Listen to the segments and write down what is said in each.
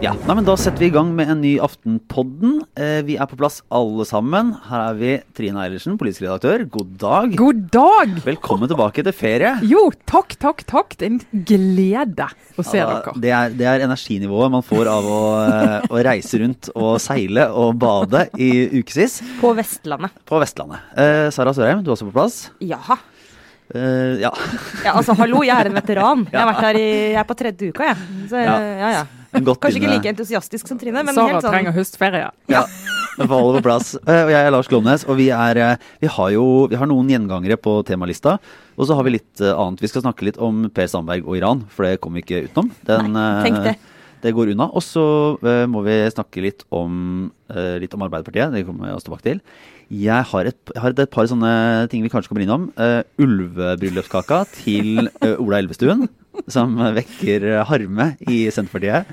Ja, nei, men Da setter vi i gang med en ny Aftenpodden. Eh, vi er på plass alle sammen. Her er vi Trine Eilertsen, politisk redaktør. God dag. God dag! Velkommen tilbake til ferie. Jo, takk, takk, takk. Det er en glede å se Ja, dere. det, er, det er energinivået man får av å, eh, å reise rundt og seile og bade i ukevis På Vestlandet. på Vestlandet. Eh, Sara Sørheim, du er også på plass. Jaha. Eh, ja. Ja, altså, hallo, jeg er en veteran. Jeg har vært her i, jeg er på tredje uka, jeg. Så, Ja. ja, ja. Godt Kanskje ikke like entusiastisk som Trine, men Sara helt sånn trenger høstferie. Ja, holde på plass. Eh, Og jeg er Lars Glomnes, og vi, er, eh, vi har jo vi har noen gjengangere på temalista. Og så har vi litt annet. Vi skal snakke litt om Per Sandberg og Iran, for det kommer vi ikke utenom. Den, Nei, tenk det. det går unna. Og så uh, må vi snakke litt om, uh, litt om Arbeiderpartiet. Det kommer vi oss tilbake til. Jeg har et, jeg har et par sånne ting vi kanskje kommer innom. Uh, Ulvebryllupskaka til uh, Ola Elvestuen. Som vekker eh, harme i Senterpartiet.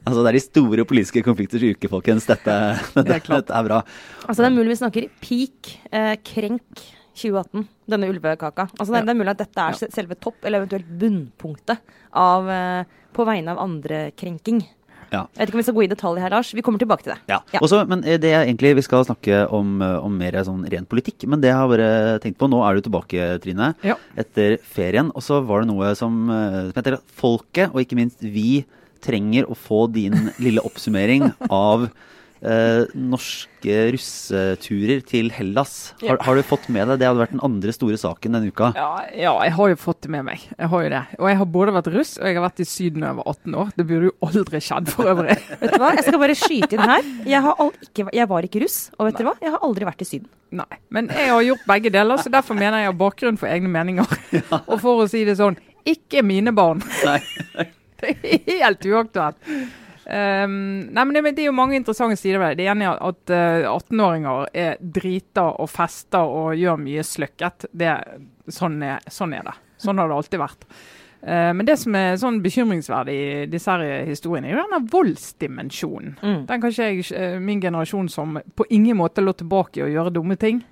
Altså Det er de store politiske konflikters uke, folkens. Dette, dette, dette er bra. Altså, det er mulig vi snakker peak eh, krenk 2018, denne ulvekaka. Altså, det, er- det er mulig at dette er se- selve topp, eller eventuelt bunnpunktet av på vegne av andre-krenking. Ja. Jeg vet ikke om vi skal gå i detalj her, Lars. Vi kommer tilbake til det. Ja. Ja. Også, men eh, det er egentlig Vi skal snakke om, eh, om mer sånn ren politikk. Men det jeg har bare tenkt på Nå er du tilbake, Trine, Ja. etter ferien. Og så var det noe som, eh, som heter folket, og ikke minst vi, trenger å få din lille oppsummering av eh, norske russeturer til Hellas. Har, har du fått med deg det? hadde vært den andre store saken denne uka. Ja, ja, jeg har jo fått det med meg. Jeg har jo det. Og jeg har både vært russ og jeg har vært i Syden da jeg var 18 år. Det burde jo aldri skjedd for øvrig. Vet du hva? Jeg skal bare skyte inn her. Jeg, har all, ikke, jeg var ikke russ, og vet dere hva? Jeg har aldri vært i Syden. Nei. Men jeg har gjort begge deler, så derfor mener jeg har bakgrunn for egne meninger. Og for å si det sånn, ikke mine barn. Nei. Det er helt uaktuelt. Um, nei, men det, det er jo mange interessante sider ved det. Det ene er at uh, 18-åringer er drita og fester og gjør mye sløkket. Det, sånn, er, sånn er det. Sånn har det alltid vært. Eh, men det som er sånn bekymringsverdig i disse historiene, er jo denne voldsdimensjonen. Mm. Den kan ikke jeg, eh, min generasjon som på ingen måte lå tilbake i å gjøre dumme ting.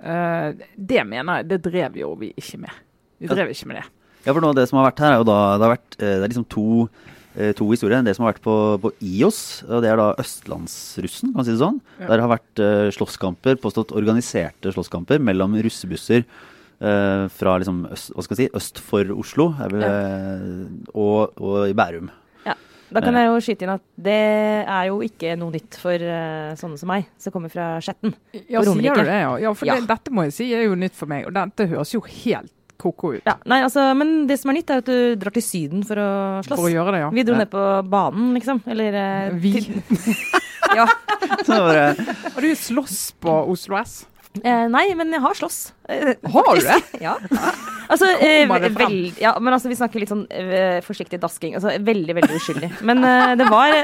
Eh, det mener jeg, det drev jo vi ikke med. Vi drev ikke med det. Ja, for noe av det som har vært her, er jo da Det har vært eh, det er liksom to, eh, to historier. Det som har vært på, på IOS, og det er da østlandsrussen, kan man si det sånn. Ja. Der har vært uh, slåsskamper, påstått organiserte slåsskamper mellom russebusser uh, fra liksom øst, hva skal jeg si, øst for Oslo er vel, ja. og, og i Bærum. Ja. Da kan jeg jo skyte inn at det er jo ikke noe nytt for uh, sånne som meg, som kommer fra Skjetten. Ja, sier du det, ja? ja for Ja. Det, dette må jeg si er jo nytt for meg, og dette høres jo helt ko-ko ut. Ja, nei, altså, men det som er nytt, er at du drar til Syden for å slåss. For å gjøre det, ja. Vi dro Ja. ned på banen, liksom. Eller eh, Vi. til- ja. Så det var, eh, Har du slåss på Oslo S? Eh, nei, men jeg har slåss. Eh, Har du det? ja. Altså, eh, Kommer vel, ja, men altså, vi snakker litt sånn eh, forsiktig dasking. Altså, veldig, veldig uskyldig. Men eh, det var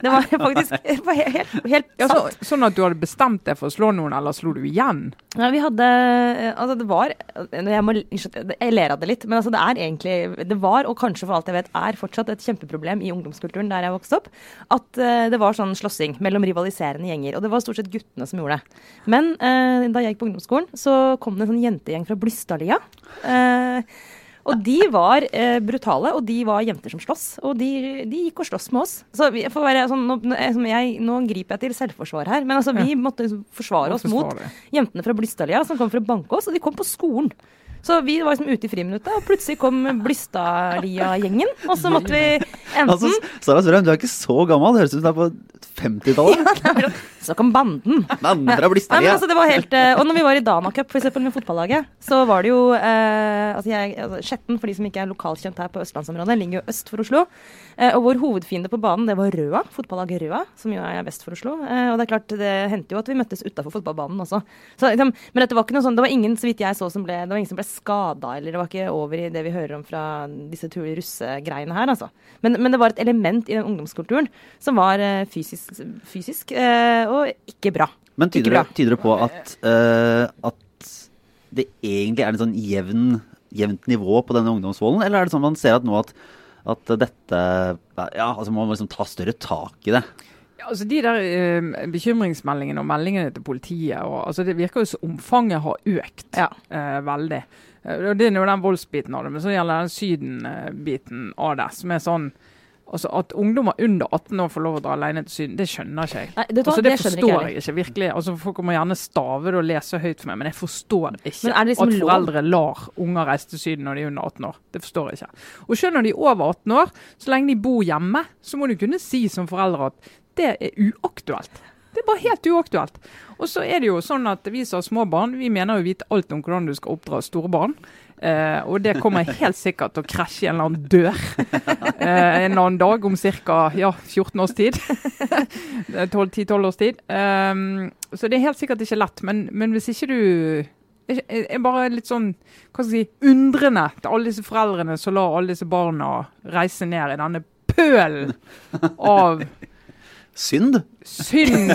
Det var faktisk var helt, helt, sant. Ja, så, sånn at du hadde bestemt deg for å slå noen, eller slo du igjen? Ja, vi hadde eh, Altså, det var Jeg, må, jeg ler av det litt, men altså, det er egentlig Det var, og kanskje for alt jeg vet, er fortsatt et kjempeproblem i ungdomskulturen der jeg vokste opp, at uh, det var sånn slåssing mellom rivaliserende gjenger. Og det var stort sett guttene som gjorde det. Men uh, da jeg gikk på ungdomsskolen, så kom det en sånn jentegjeng fra Blystadlia. Eh, og de var eh, brutale, og de var jenter som sloss. Og de, de gikk og sloss med oss. Så vi, for å være sånn, nå, jeg- nå griper jeg til selvforsvar her, men altså, vi måtte forsvare oss mot jentene fra Blystadlia som kom for å banke oss, og de kom på skolen. Så vi var liksom ute i friminuttet, og plutselig kom Blystadlia-gjengen. Og så måtte vi enten altså, Sara Sørheim, du er ikke så gammel. Det høres ut som du er på 50-tallet. Så kom banden. Den andre Blystadlia. altså, det var helt, eh, og når vi var i Dana Cup, eksempel med fotballaget, så var det jo eh, altså jeg, altså Skjetten, for de som ikke er lokalkjent her på østlandsområdet, ligger jo øst for Oslo. Eh, og vår hovedfiende på banen, det var Røa, fotballaget Røa, som jo er vest for Oslo. Eh, og det er klart, det hendte jo at vi møttes utafor fotballbanen også. Så, liksom, men dette var ikke noe sånn, det var ingen, så vidt jeg så, som ble, det var ingen som ble skada, eller det var ikke over i det vi hører om fra disse russegreiene her, altså. Men, men det var et element i den ungdomskulturen som var eh, fysisk, fysisk eh, og ikke bra. Men tyder det, bra. tyder det på at, eh, at det egentlig er en sånn jevn, jevnt nivå på denne ungdomsvolden, eller er det sånn man ser at nå at, at dette Ja, altså man må liksom ta større tak i det? Ja, altså De der eh, bekymringsmeldingene og meldingene til politiet, og, altså det virker jo som omfanget har økt Ja. eh, veldig. Eh, Det er jo den voldsbiten av det, men så gjelder den Syden-biten av det, som er sånn Altså At ungdommer under 18 år får lov å dra alene til Syden, det skjønner ikke jeg. Nei, det, Altså, det, det forstår ikke jeg. ikke, virkelig. Altså, Folk må gjerne stave det og lese høyt for meg, men jeg forstår ikke er det liksom at foreldre lar unger reise til Syden når de er under 18 år. Det forstår jeg ikke. Og selv når de er over 18 år, så lenge de bor hjemme, så må du kunne si som foreldre at det er uaktuelt. Det er bare helt uaktuelt. Og så er det jo sånn at vi som har små barn, vi mener jo vite alt om hvordan du skal oppdra store barn. Eh, og det kommer helt sikkert til å krasje i en eller annen dør eh, en eller annen dag om ca. Ja, 14 års tid. 10-12 års tid. Um, så det er helt sikkert ikke lett. Men, men hvis ikke du jeg er bare litt sånn hva skal jeg si, undrende til alle disse foreldrene som lar alle disse barna reise ned i denne pølen av Synd. synd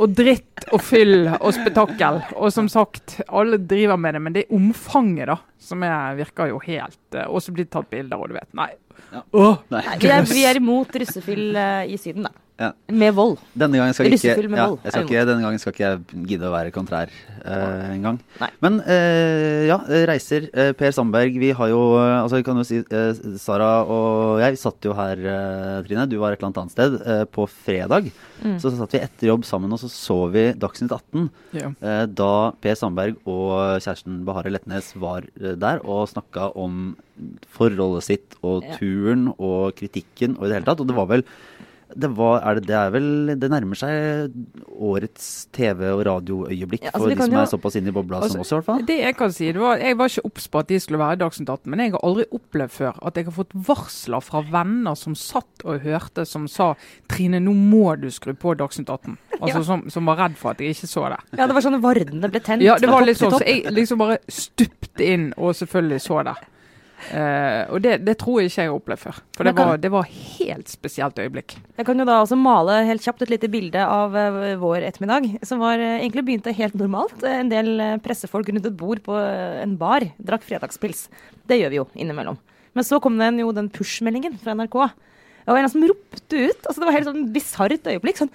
og dritt og fyll og spetakkel. Og som sagt, alle driver med det, men det er omfanget da, som er, virker jo helt eh, Og så blir det tatt bilder, og du vet. Nei. Ja. Åh, Nei. Nei, vi, er, vi er imot russefyll uh, i Syden, da. Ja. Med vold. Denne gangen skal ikke, med ja, vold, jeg skal ikke, denne gangen skal ikke jeg gidde å være kontrær uh, engang. Men uh, ja, reiser. Uh, per Sandberg, vi har jo eh, Altså, vi kan jo si eh, Sara og jeg satt jo her, eh, Trine. Du var et eller annet annet sted. eh, på fredag Mm. så satt vi etter jobb sammen, og så så vi Dagsnytt 18. ja. eh, da Per Sandberg og kjæresten Bahare Letnes var eh, der og snakka om forholdet sitt og Ja. turen og kritikken og i det hele tatt. Og det var vel det, var, er det, det er vel Det nærmer seg årets TV- og radioøyeblikk Ja, altså, for de som jo- er såpass inne i bobla Altså, som oss, i hvert fall. Det jeg kan si, det var, jeg var ikke obs på at de skulle være i Dagsnytt 18, men jeg har aldri opplevd før at jeg har fått varsler fra venner som satt og hørte, som sa Trine, nå må du skru på Dagsnytt 18. Altså Ja. som, som var redd for at jeg ikke så det. Ja, det var sånn vardene ble tent. Ja, det var litt sånn, så jeg liksom bare stupte inn og selvfølgelig så det. Eh, og det, det tror jeg ikke jeg har opplevd før. For det kan- var, det var helt spesielt øyeblikk. Jeg kan jo da også male helt kjapt et lite bilde av uh, vår ettermiddag, som var uh, egentlig begynte helt normalt. En del pressefolk rundt et bord på en bar drakk fredagspils. Det gjør vi jo innimellom. Men så kom den jo den push-meldingen fra NRK. Det var en som ropte ut. altså Det var helt sånn bisart øyeblikk. sånn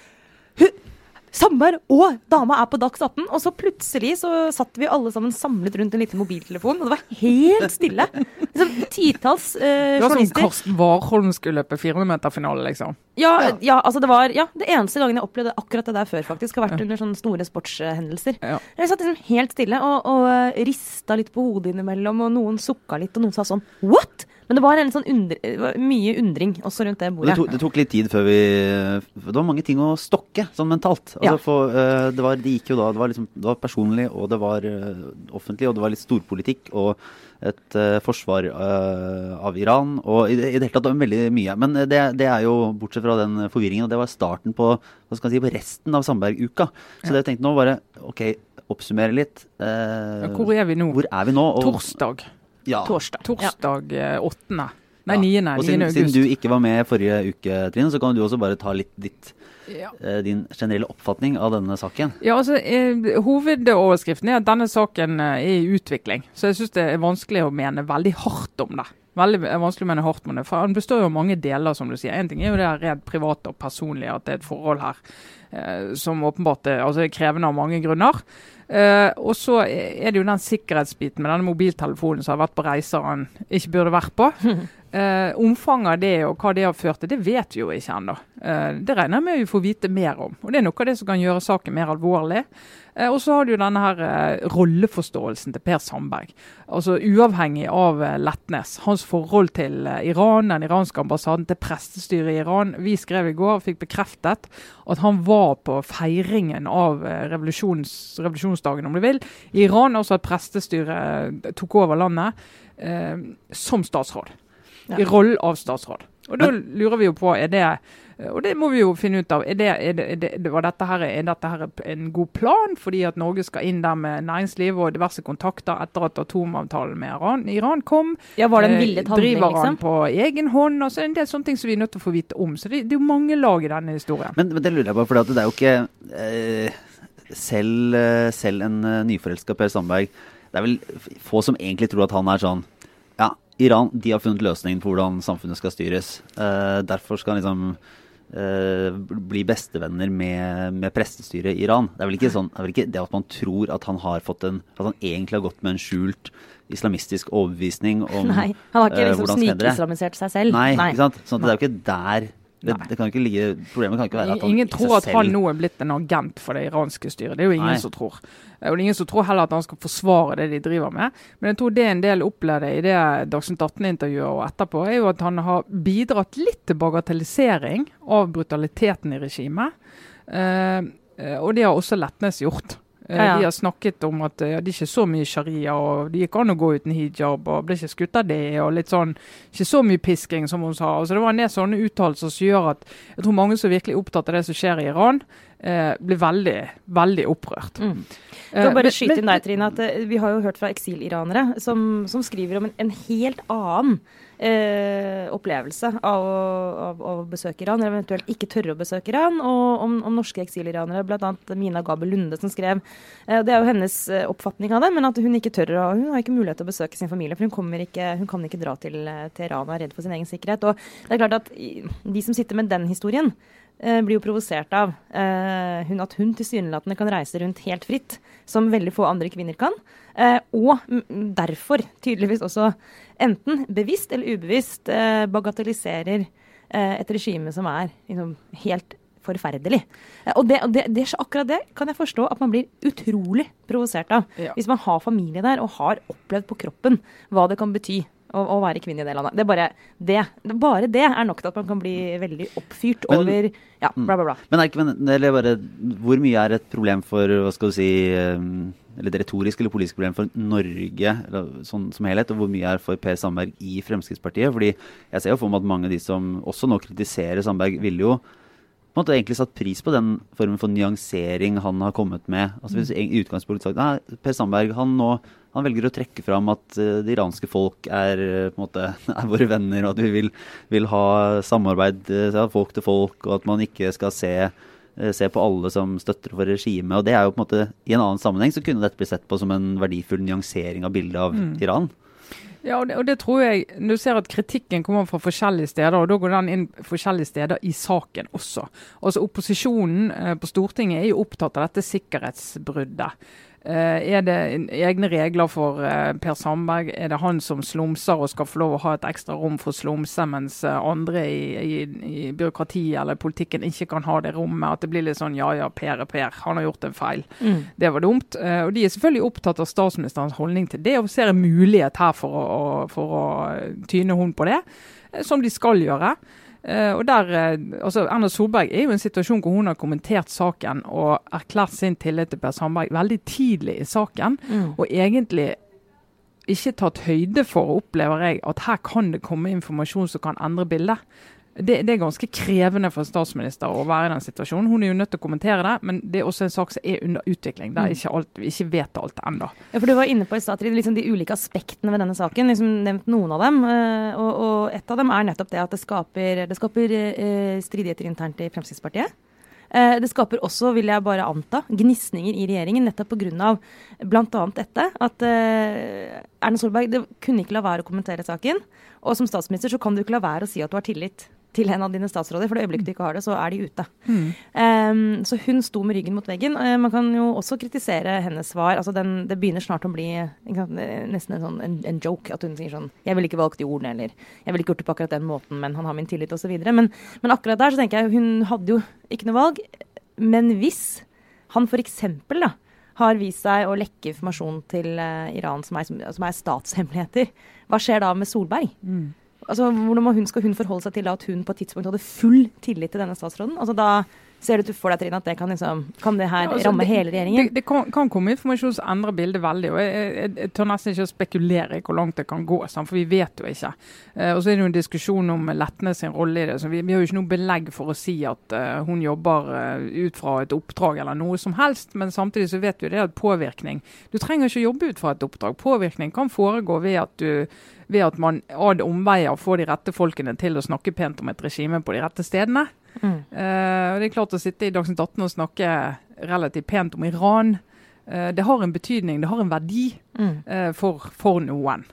«Hu- og dama er på Dags 18, og så plutselig så satt vi alle sammen samlet rundt en liten mobiltelefon, og det var helt stille. Liksom, titalls eh, Det var som. Karsten Warholm skulle løpe 400-meterfinale, liksom. Ja, ja. altså det var ja, det eneste gangen jeg opplevde akkurat det der før, faktisk, har vært under sånne store sportshendelser. Ja. Jeg satt liksom helt stille og, og eh, rista litt på hodet innimellom, og noen sukka litt, og noen sa sånn What?! Men det var en sånn undre, mye undring også rundt det bordet. det, tok, det tok litt tid før vi Det var mange ting å stokke, sånn mentalt. Altså, Ja. for, uh, det, var, det gikk jo da Det var, liksom, det var personlig, og det var uh, offentlig, og det var litt storpolitikk. Og et uh, forsvar uh, av Iran. Og i, det- i det hele tatt det var veldig mye. Men det, det er jo, bortsett fra den forvirringen, og det var starten på hva skal si, på resten av Sandberg-uka. Så det jeg tenkte nå, bare OK, oppsummere litt. Uh, Hvor er vi nå? hvor er vi nå? Og- Torsdag. Ja. Torsdag. Torsdag eh, 8. Nei, Ja. 9. Og 9. siden, siden du ikke var med forrige uke, Trine, så kan du også bare ta litt ditt, Ja. eh, din generelle oppfatning av denne saken. Ja, altså, eh, Hovedoverskriften er at denne saken eh, er i utvikling. Så jeg syns det er vanskelig å mene veldig hardt om det. Veldig vanskelig å mene hardt om det. For Den består jo av mange deler, som du sier. En ting er jo det rent private og personlige, at det er et forhold her eh, som åpenbart er, altså, er krevende av mange grunner. Uh, og så er det jo den sikkerhetsbiten med denne mobiltelefonen som har vært på reiser han ikke burde vært på. Eh, omfanget av det og hva det har ført til, det vet vi jo ikke ennå. Eh, det regner jeg med vi får vite mer om. Og Det er noe av det som kan gjøre saken mer alvorlig. Eh, og så har du denne her eh, rolleforståelsen til Per Sandberg. Altså Uavhengig av eh, Letnes. Hans forhold til eh, Iran, den iranske ambassaden, til prestestyret i Iran. Vi skrev i går og fikk bekreftet at han var på feiringen av revolusjons, revolusjonsdagen, om du vil, i Iran. Altså at prestestyret tok over landet som statsråd. I rollen av statsråd. Og Da lurer vi jo på, er det og det må vi jo finne ut av. Er, det, er, det, er, det, dette her, er dette her en god plan, fordi at Norge skal inn der med næringsliv og diverse kontakter etter at atomavtalen med Iran, Iran kom? Ja, var det en Eh, villet handling, Driver han liksom? på egen hånd? og så er det en del sånne ting som vi er nødt til å få vite om. Så det, det er jo mange lag i denne historien. Men, men det lurer jeg på, for det er jo ikke eh, selv, eh, selv en uh, nyforelska Per Sandberg Det er vel få som egentlig tror at han er sånn Iran de har funnet løsningen på hvordan samfunnet skal styres. Eh, derfor skal han liksom eh, bli bestevenner med, med prestestyret i Iran. Det er vel ikke sånn, det er vel ikke det at man tror at han har fått en At han egentlig har gått med en skjult islamistisk overbevisning om Nei, han har ikke eh, liksom snikislamisert seg selv. Nei, ikke sant? Sånn det er jo ikke der det, det kan ikke ligge, Problemet kan ikke være at han Ingen tror at han nå er blitt en agent for det iranske styret. Det er jo ingen Nei. som tror. Og det er ingen som tror heller at han skal forsvare det de driver med. Men jeg tror det en del opplevde i det Dagsnytt 18-intervjuet og etterpå, er jo at han har bidratt litt til bagatellisering av brutaliteten i regimet. Eh, eh, og det har også Letnes gjort. Eh, Ja. De har snakket om at ja, det er ikke så mye sharia, og det gikk an å gå uten hijab, og ble ikke skutt av det, og litt sånn Ikke så mye pisking, som hun sa. Altså, det var en del sånne uttalelser som gjør at jeg tror mange som er virkelig opptatt av det som skjer i Iran, eh, blir veldig, veldig opprørt. Mm. Eh, Jeg vil bare skyte inn deg, Trine, at eh, vi har jo hørt fra eksiliranere som, som skriver om en, en helt annen eh, opplevelse av å, av å besøke Iran, eller eventuelt ikke tørre å besøke Iran, og om, om norske eksiliranere, bl.a. Mina Gabel Lunde, som skrev eh, Det er jo hennes eh, oppfatning av det, men at hun ikke tør å, hun har ikke mulighet til å besøke sin familie, for hun, ikke, hun kan ikke dra til, Teheran Iran og er redd for sin egen sikkerhet. Og det er klart at de som sitter med den historien, eh, blir jo provosert av eh, hun at hun tilsynelatende kan reise rundt helt fritt, som veldig få andre kvinner kan. Eh, og derfor tydeligvis også enten bevisst eller ubevisst eh, bagatelliserer eh, et regime som er liksom, helt forferdelig. Eh, og det, og det, det, akkurat det kan jeg forstå at man blir utrolig provosert av. Ja. Hvis man har familie der og har opplevd på kroppen hva det kan bety å, å være kvinne i det landet. Det bare det, bare det er nok til at man kan bli veldig oppfyrt Men- over ja, bla, bla, bla. Men, er ikke, men bare, hvor mye er et problem for hva skal du si, eh, eller et retorisk eller politisk problem for Norge eller, sånn som helhet, og hvor mye er for Per Sandberg i Fremskrittspartiet? Fordi jeg ser jo for meg at mange av de som også nå kritiserer Sandberg, ville jo måte egentlig satt pris på den formen for nyansering han har kommet med. Altså Hvis i utgangspunktet sagt nei, Per Sandberg han nå han velger å trekke fram at eh, det iranske folk er, eh, måte, er våre venner, og at vi vil, vil ha samarbeid eh, ja, folk til folk, og at man ikke skal se, eh, se på alle som støtter for regimet. Og det er jo på en måte, I en annen sammenheng så kunne dette bli sett på som en verdifull nyansering av bildet av Iran. Ja, og det, og det tror jeg Du ser at kritikken kommer fra forskjellige steder, og da går den inn forskjellige steder i saken også. Altså Opposisjonen eh, på Stortinget er jo opptatt av dette sikkerhetsbruddet. Eh, er det egne regler for eh, Per Sandberg? Er det han som slumser og skal få lov å ha et ekstra rom for å slumse, mens eh, andre i, i, i byråkratiet eller politikken ikke kan ha det rommet? At det blir litt sånn ja ja, Per er Per, han har gjort en feil. Mm. Det var dumt. Og de er selvfølgelig opptatt av statsministerens holdning til det, og ser en mulighet her for å, for å tyne hun på det, som de skal gjøre. Eh, og der, eh, altså Erna Solberg er jo i en situasjon hvor hun har kommentert saken og erklært sin tillit til Per Sandberg veldig tidlig i saken, Mm. og egentlig ikke tatt høyde for, opplever jeg, at her kan det komme informasjon som kan endre bildet. Det, det er ganske krevende for en statsminister å være i den situasjonen. Hun er jo nødt til å kommentere det, men det er også en sak som er under utvikling. Der Mm. ikke alt, vi ikke vet alt ennå. Ja, for Du var inne på i stad, liksom de ulike aspektene ved denne saken. liksom Nevnt noen av dem. eh, Og, og et av dem er nettopp det at det skaper, det skaper eh, stridigheter internt i Fremskrittspartiet. Eh, Det skaper også, vil jeg bare anta, gnisninger i regjeringen, nettopp pga. bl.a. dette. At Erna Solberg det kunne ikke la være å kommentere saken. Og som statsminister så kan du ikke la være å si at du har tillit til en av dine statsråder. For det øyeblikket du ikke har det, så er de ute. Um, så hun sto med ryggen mot veggen. Uh, man kan jo også kritisere hennes svar. Altså den, det begynner snart å bli sant, eh, nesten en, sånn, en, en joke. At hun sier sånn 'Jeg ville ikke valgt de ordene', eller 'Jeg ville ikke gjort det på akkurat den måten', men han har min tillit, osv. Men, men akkurat der så tenker jeg hun hadde jo ikke noe valg. Men hvis han f.eks. da har vist seg å lekke informasjon til uh, Iran som er, som er statshemmeligheter, hva skjer da med Solberg? Altså, hvordan må hun, skal hun forholde seg til da at hun på et tidspunkt hadde full tillit til denne statsråden? Altså, da ser du for deg, Trine, at det kan, liksom, kan det her Ja, altså, ramme det- hele regjeringen? Det, det kan, kan komme informasjon som endrer bildet veldig. og Jeg, jeg, jeg tør nesten ikke å spekulere i hvor langt det kan gå, for vi vet jo ikke. Uh, og så er det jo en diskusjon om Letnes sin rolle i det. så Vi, vi har jo ikke noe belegg for å si at uh, hun jobber uh, ut fra et oppdrag eller noe som helst, men samtidig så vet vi det at påvirkning Du trenger ikke jobbe ut fra et oppdrag. Påvirkning kan foregå ved at du ved at man ad omveier får de rette folkene til å snakke pent om et regime på de rette stedene. Mm. Uh, det er klart Å sitte i Dagsnytt 18 og snakke relativt pent om Iran, uh, det har en betydning, det har en verdi Mm. uh, for, for noen.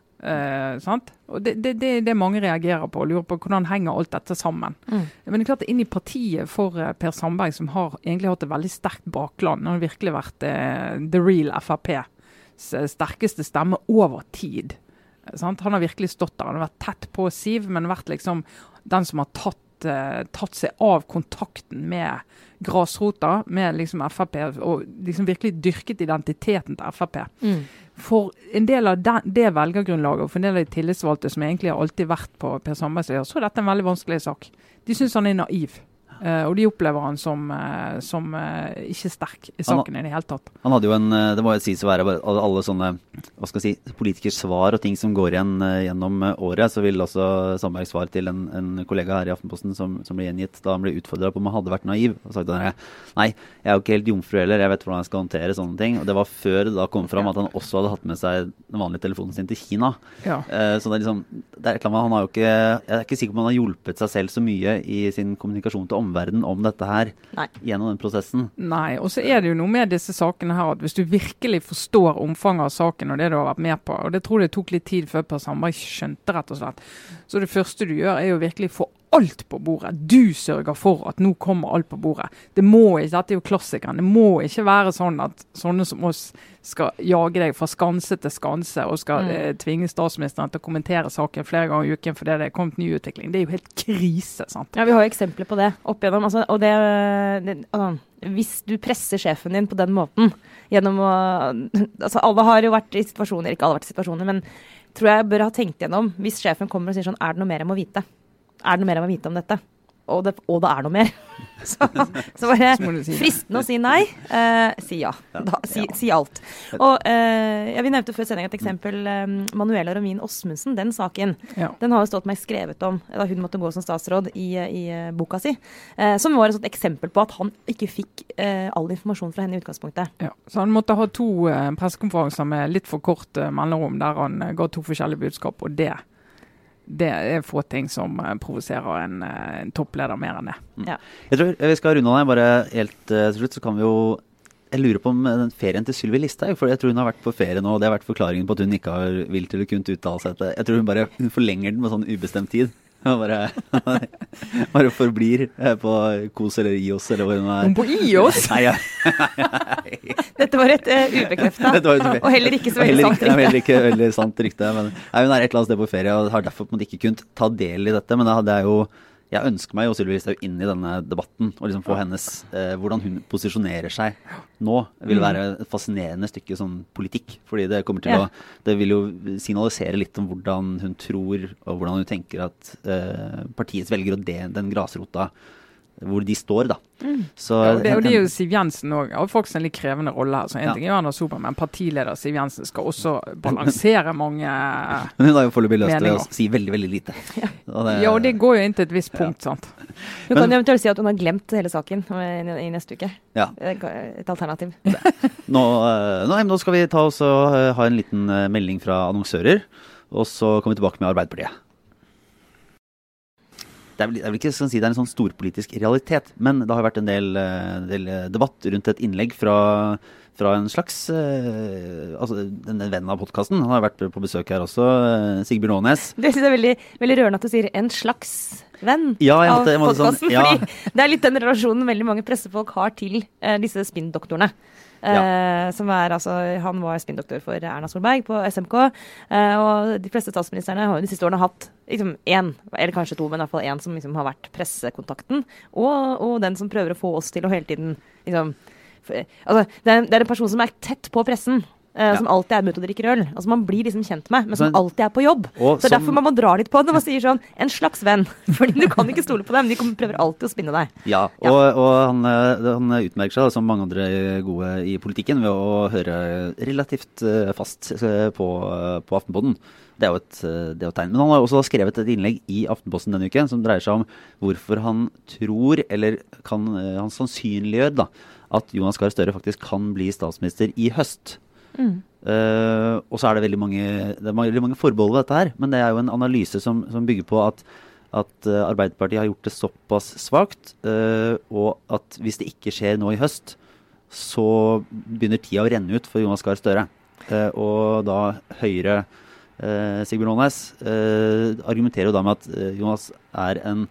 Sant? Og det, det, det det mange reagerer på, og lurer på hvordan henger alt dette sammen. Mm. Men det er klart inn i partiet for Per Sandberg, som har egentlig hatt et veldig sterkt bakland, han har virkelig vært the real FrPs sterkeste stemme over tid. Sant? Han har virkelig stått der. Han har vært tett på Siv, men vært liksom den som har tatt, uh, tatt seg av kontakten med grasrota, med liksom Frp, og liksom virkelig dyrket identiteten til Frp. Mm. For en del av den, det velgergrunnlaget og for en del av de tillitsvalgte som egentlig har alltid vært på Per Sandbergs side, så er dette en veldig vanskelig sak. De syns han er naiv. Eh, og de opplever han som, uh, som uh, ikke sterk i saken i det hele tatt. Han hadde jo en, Det må jo sies å være alle sånne hva skal jeg si, politikers svar og ting som går igjen gjennom året. Så vil også Sandbergs svar til en, en kollega her i Aftenposten som, som ble gjengitt da han ble utfordra på om han hadde vært naiv. og sagt at Nei, jeg er jo ikke helt jomfru heller, jeg vet hvordan jeg skal håndtere sånne ting. Og det var før det da kom fram at han også hadde hatt med seg den vanlige telefonen sin til Kina. Ja. Så det er liksom det er et eller annet han har jo ikke, Jeg er ikke sikker på om han har hjulpet seg selv så mye i sin kommunikasjon til omverdenen om dette her Nei. gjennom den prosessen. Nei, og så er det jo noe med disse sakene her at hvis du virkelig forstår omfanget av saken og det du har vært med på, og det tror jeg tok litt tid før Per Sandberg skjønte, rett og slett, så det første du gjør er jo virkelig få alt på bordet. Du sørger for at nå kommer alt på bordet. Det må ikke, Dette er jo klassikeren. Det må ikke være sånn at sånne som oss skal jage deg fra skanse til skanse og skal Mm. eh, tvinge statsministeren til å kommentere saken flere ganger i uken fordi det er kommet ny utvikling. Det er jo helt krise. sant? Ja, Vi har jo eksempler på det opp igjennom. Altså, og det, det, altså, hvis du presser sjefen din på den måten gjennom å altså, Alle har jo vært i situasjoner, ikke alle har vært i situasjoner, men tror jeg bør ha tenkt gjennom hvis sjefen kommer og sier sånn Er det noe mer jeg må vite? Er det noe mer jeg må vite om dette? Og det, og det er noe mer. Så, så si det. fristende å si nei. Eh, si ja. Da, si, si alt. Og eh, ja, Vi nevnte før sending et eksempel. Eh, Manuela Romin Osmundsen, den saken. Ja. Den har jo stått meg skrevet om da hun måtte gå som statsråd i, i eh, boka si. Eh, som var et sånt eksempel på at han ikke fikk eh, all informasjon fra henne i utgangspunktet. Ja, så han måtte ha to pressekonferanser med litt for kort mellomrom, der han ga to forskjellige budskap. Og det, det er få ting som eh, provoserer en, eh, en toppleder mer enn det. Jeg tror vi skal runde av her. Bare helt eh, til slutt så kan vi jo Jeg lurer på om eh, den ferien til Sylvi Listhaug, for jeg tror hun har vært på ferie nå, og det har vært forklaringen på at hun ikke har villet eller kunnet uttale seg. Jeg tror hun bare hun forlenger den med sånn ubestemt tid. Og bare, bare forblir eh, på Kos eller Ios eller hvor hun er. Hun på IOS! Nei, ja. Dette var et uh, ubekrefta var et- og heller ikke så veldig sant rykte. Heller ikke veldig sant rykte. Men nei, hun er et eller annet sted på ferie og har derfor på en måte ikke kunnet ta del i dette. Men det jeg jo jeg ønsker meg jo Sylvi Listhaug inn i denne debatten, og liksom få hennes eh, Hvordan hun posisjonerer seg nå, vil Mm. være et fascinerende stykke sånn politikk. Fordi det kommer til Ja. å Det vil jo signalisere litt om hvordan hun tror, og hvordan hun tenker at eh, partiets velgere og det, den grasrota hvor de står, da. Så Ja, og, det, og det er jo Siv Jensen òg. Har faktisk en litt krevende rolle her. Så en Ja. ting er jo Erna Solberg, men partileder Siv Jensen skal også balansere mange Men hun har jo foreløpig løst det å si veldig, veldig lite. Og Ja, og det går jo inn til et visst punkt, sant. Hun kan eventuelt si at hun har glemt hele saken eh, i, neste uke. Ja. Et et alternativ. Nå, eh, nå, nå skal vi ta oss og eh, ha en liten eh, melding fra annonsører, og så kommer vi tilbake med Arbeiderpartiet. Det er vel, jeg vil ikke sånn si det er en sånn storpolitisk realitet, men det har vært en del, eh, del eh, debatt rundt et innlegg fra, fra en slags eh, altså en venn av podkasten. Han har vært på besøk her også, Sigbjørn Aanes. Det synes jeg er veldig, veldig rørende at du sier 'en slags venn' Ja, jeg av podkasten. sånn, ja, Fordi det er litt den relasjonen veldig mange pressefolk har til eh, disse spinndoktorene. Eh, som er, altså, han var spinndoktor for Erna Solberg på SMK. Eh, og de fleste statsministrene har jo de siste årene hatt liksom én, eller kanskje to, men i hvert fall én som liksom har vært pressekontakten. Og, og den som prøver å få oss til å hele tiden liksom for, Altså, det er, det er en person som er tett på pressen. Eh, Ja. Som alltid er ute og drikker øl. Altså Man blir liksom kjent med, men som Men- alltid er på jobb. Og Så som- derfor må man dra litt på når man sier sånn En slags venn. Fordi du kan ikke stole på dem. De kommer, prøver alltid å spinne deg. Ja, Ja. og, og han, eh, han utmerker seg som mange andre gode i politikken ved å høre relativt eh, fast på, på Aftenposten. Det er jo et, det er et tegn. Men han har også skrevet et innlegg i Aftenposten denne uken som dreier seg om hvorfor han tror, eller kan, han sannsynliggjør, da, at Jonas Gahr Støre faktisk kan bli statsminister i høst. Eh, og så er det veldig mange, det er veldig mange forbehold ved dette her, men det er jo en analyse som, som bygger på at, at eh, Arbeiderpartiet har gjort det såpass svakt, uh, og at hvis det ikke skjer nå i høst, så begynner tida å renne ut for Jonas Gahr Støre. Uh, og da Høyre Sigbjørn Aanes, argumenterer jo da med at Jonas er en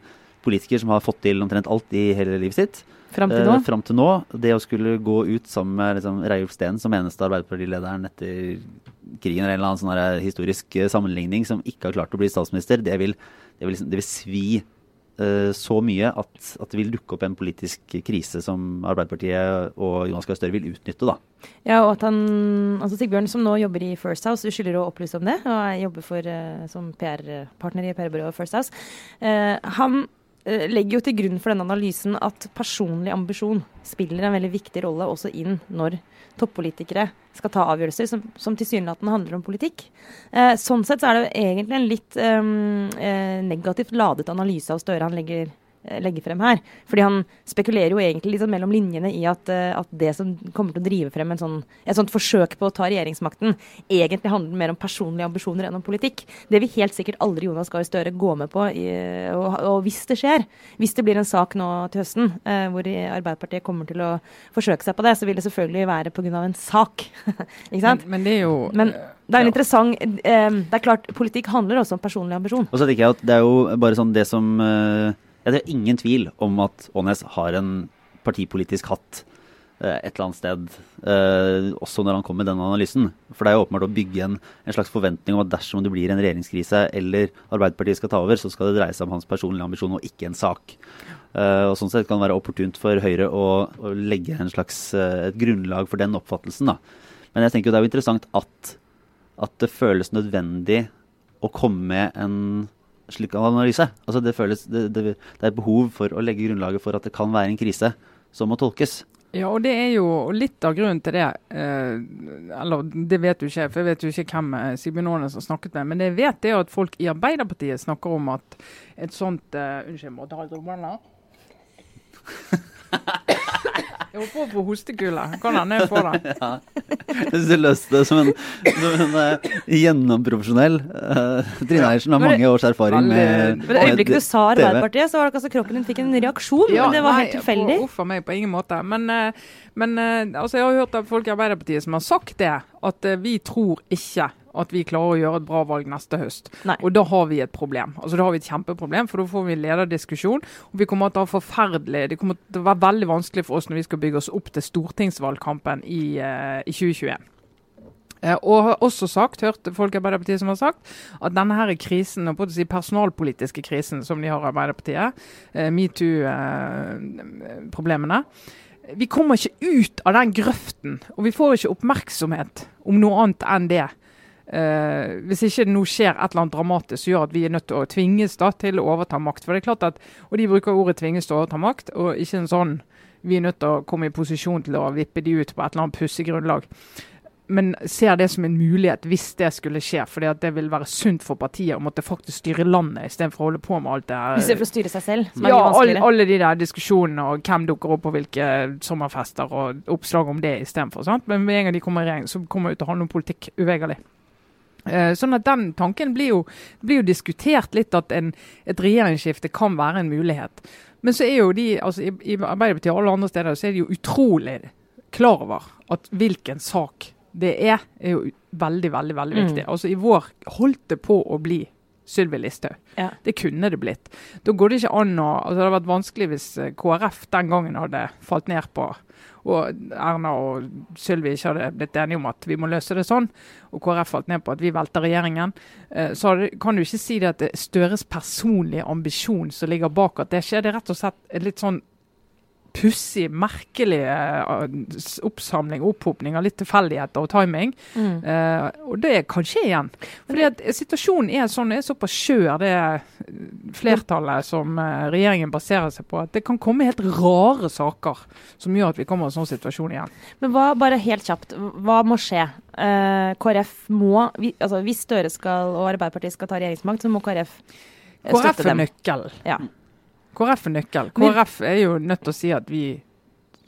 politiker som har fått til omtrent alt i hele livet sitt. Fram til nå. Eh, fram til nå. Det å skulle gå ut sammen med liksom, Reiulf Steen som eneste Arbeiderpartilederen etter krigen, eller en eller annen sånn historisk eh, sammenligning, som ikke har klart å bli statsminister, det vil, det vil, liksom, det vil svi eh, så mye at, at det vil dukke opp en politisk krise som Arbeiderpartiet og Jonas Gahr Støre vil utnytte. da. Ja, og at han, altså Sigbjørn som nå jobber i First House, du skylder å opplyse om det, og jeg jobber for, eh, som PR-partner i PR-byrået First House. Eh, han eh, legger jo til grunn for denne analysen at personlig ambisjon spiller en veldig viktig rolle også inn når toppolitikere skal ta avgjørelser som, som tilsynelatende handler om politikk. Eh, sånn sett så er det egentlig en litt eh, eh, negativt ladet analyse av Støre han legger eh, legger frem her. Fordi han spekulerer jo egentlig liksom mellom linjene i at, eh, at det som kommer til å drive frem en sånn, et sånt forsøk på å ta regjeringsmakten, egentlig handler mer om personlige ambisjoner enn om politikk. Det vil helt sikkert aldri Jonas Gahr Støre gå med på. I, og, og hvis det skjer, hvis det blir en sak nå til høsten eh, hvor Arbeiderpartiet kommer til å forsøke seg på det, så vil det selvfølgelig være pga. en sak. Ikke sant? Men, men det er jo Men det er en interessant eh, Det er klart, politikk handler også om personlig ambisjon. Og så tenker jeg at det er jo bare sånn det som eh, Det er ingen tvil om at Aanes har en partipolitisk hatt eh, et eller annet sted, eh, også når han kom med den analysen. For det er jo åpenbart å bygge en, en slags forventning om at dersom det blir en regjeringskrise eller Arbeiderpartiet skal ta over, så skal det dreie seg om hans personlige ambisjon og ikke en sak. Eh, og Sånn sett kan det være opportunt for Høyre å, å legge en slags, et grunnlag for den oppfattelsen. da. Men jeg tenker jo det er jo interessant at, at det føles nødvendig å komme med en slik analyse. Altså det, føles, det, det, det er et behov for å legge grunnlaget for at det kan være en krise som må tolkes. Ja, og det er jo litt av grunnen til det. Eh, eller det vet du ikke, for jeg vet jo ikke hvem eh, Sigbjørn Aanes har snakket med. Men det jeg vet er at folk i Arbeiderpartiet snakker om at et sånt eh, Unnskyld, jeg må ta litt romerne. Jeg håper på får få hostekule. Kan hende jeg får det. Ja. Synes du løste det som en, som en uh, gjennomprofesjonell. Uh, Trine Eiersen har mange års erfaring med TV. det øyeblikket du sa Arbeiderpartiet, så var det ikke altså kroppen din fikk en reaksjon. men det var helt nei, tilfeldig. Uff a meg, på ingen måte. Men, uh, men altså, jeg har hørt av folk i Arbeiderpartiet som har sagt det, at vi tror ikke at vi klarer å gjøre et bra valg neste høst. Nei. Og da har vi et problem. Altså Da har vi et kjempeproblem, for da får vi lederdiskusjon. Og vi kommer til å ha forferdelig Det kommer til å være veldig vanskelig for oss når vi skal bygge oss opp til stortingsvalgkampen i, uh, i 2021. Eh, og har også sagt, hørt folk i Arbeiderpartiet som har sagt, at denne her krisen, og på si personalpolitiske krisen som de har i Arbeiderpartiet, eh, metoo-problemene Vi kommer ikke ut av den grøften, og vi får ikke oppmerksomhet om noe annet enn det. Eh, hvis ikke det nå skjer et eller annet dramatisk som gjør at vi er nødt til å tvinges da, til å overta makt. For det er klart at, Og de bruker ordet 'tvinges til å overta makt', og ikke en sånn vi er nødt til å komme i posisjon til å vippe de ut på et eller annet pussig grunnlag. Men ser det som en mulighet hvis det skulle skje, fordi at det vil være sunt for partiet å måtte faktisk styre landet istedenfor å holde på med alt det her. Istedenfor å styre seg selv. Som Ja, alle, alle de der diskusjonene og hvem dukker opp på hvilke sommerfester og oppslag om det istedenfor. Men med en gang de kommer i regjering, så kommer det ut å handle om politikk uvegerlig. Eh, sånn at Den tanken blir jo, blir jo diskutert litt, at en, et regjeringsskifte kan være en mulighet. Men så er jo de, altså i, i Arbeiderpartiet og alle andre steder, så er de jo utrolig klar over at hvilken sak det er, er jo veldig, veldig veldig Mm. viktig. Altså I vår holdt det på å bli Sylvi Listhaug. Ja. Det kunne det blitt. Da går det ikke an å altså Det hadde vært vanskelig hvis eh, KrF den gangen hadde falt ned på og Erna og Sylvi ikke hadde blitt enige om at vi må løse det sånn, og KrF falt ned på at vi velter regjeringen, eh, så kan du ikke si det at det er Støres personlige ambisjon som ligger bak at det skjer. Det er rett og slett litt sånn pussig, merkelig eh, oppsamling, opphopning av litt tilfeldigheter og timing. Mm. Uh, og det kan skje igjen. Fordi at Situasjonen er sånn, er såpass skjør, det flertallet som eh, regjeringen baserer seg på, at det kan komme helt rare saker som gjør at vi kommer i en sånn situasjon igjen. Men hva, bare helt kjapt, hva må skje? Uh, KrF må vi, altså Hvis Støre skal og Arbeiderpartiet skal ta regjeringsmakt, så må KrF støtte KrF støtte er dem. nøkkelen. Ja. KrF er nøkkel. KrF er jo nødt til å si at vi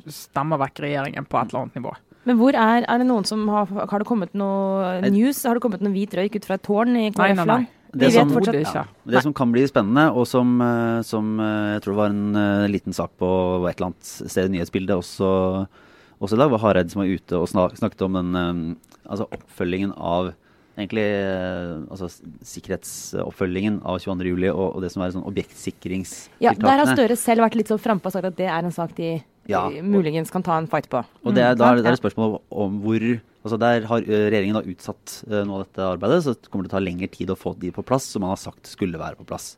stemmer vekk regjeringen på et eller annet nivå. Men hvor er, er det noen som har, har det kommet noe news? Har det kommet noe hvit røyk ut fra et tårn i Nei, nei, nei. KrF-land? Det som- fortsatt. Det som kan bli spennende, og som, eh, som eh, jeg tror var en eh, liten sak på et eller annet sted i nyhetsbildet også, også i dag, var Hareide som var ute og snak, snakket om den altså oppfølgingen av egentlig eh, altså, sikkerhetsoppfølgingen av 22.07. Og, og det som er sånn Ja, Der har. Støre selv vært litt så frampå og sagt at det er en sak de Ja, eh, muligens kan ta en fight på. Og det er, Mm, er det- da er det spørsmål om hvor altså Der har regjeringen da utsatt uh, noe av dette arbeidet, så det kommer til å ta lengre tid å få de på plass som man har sagt skulle være på plass.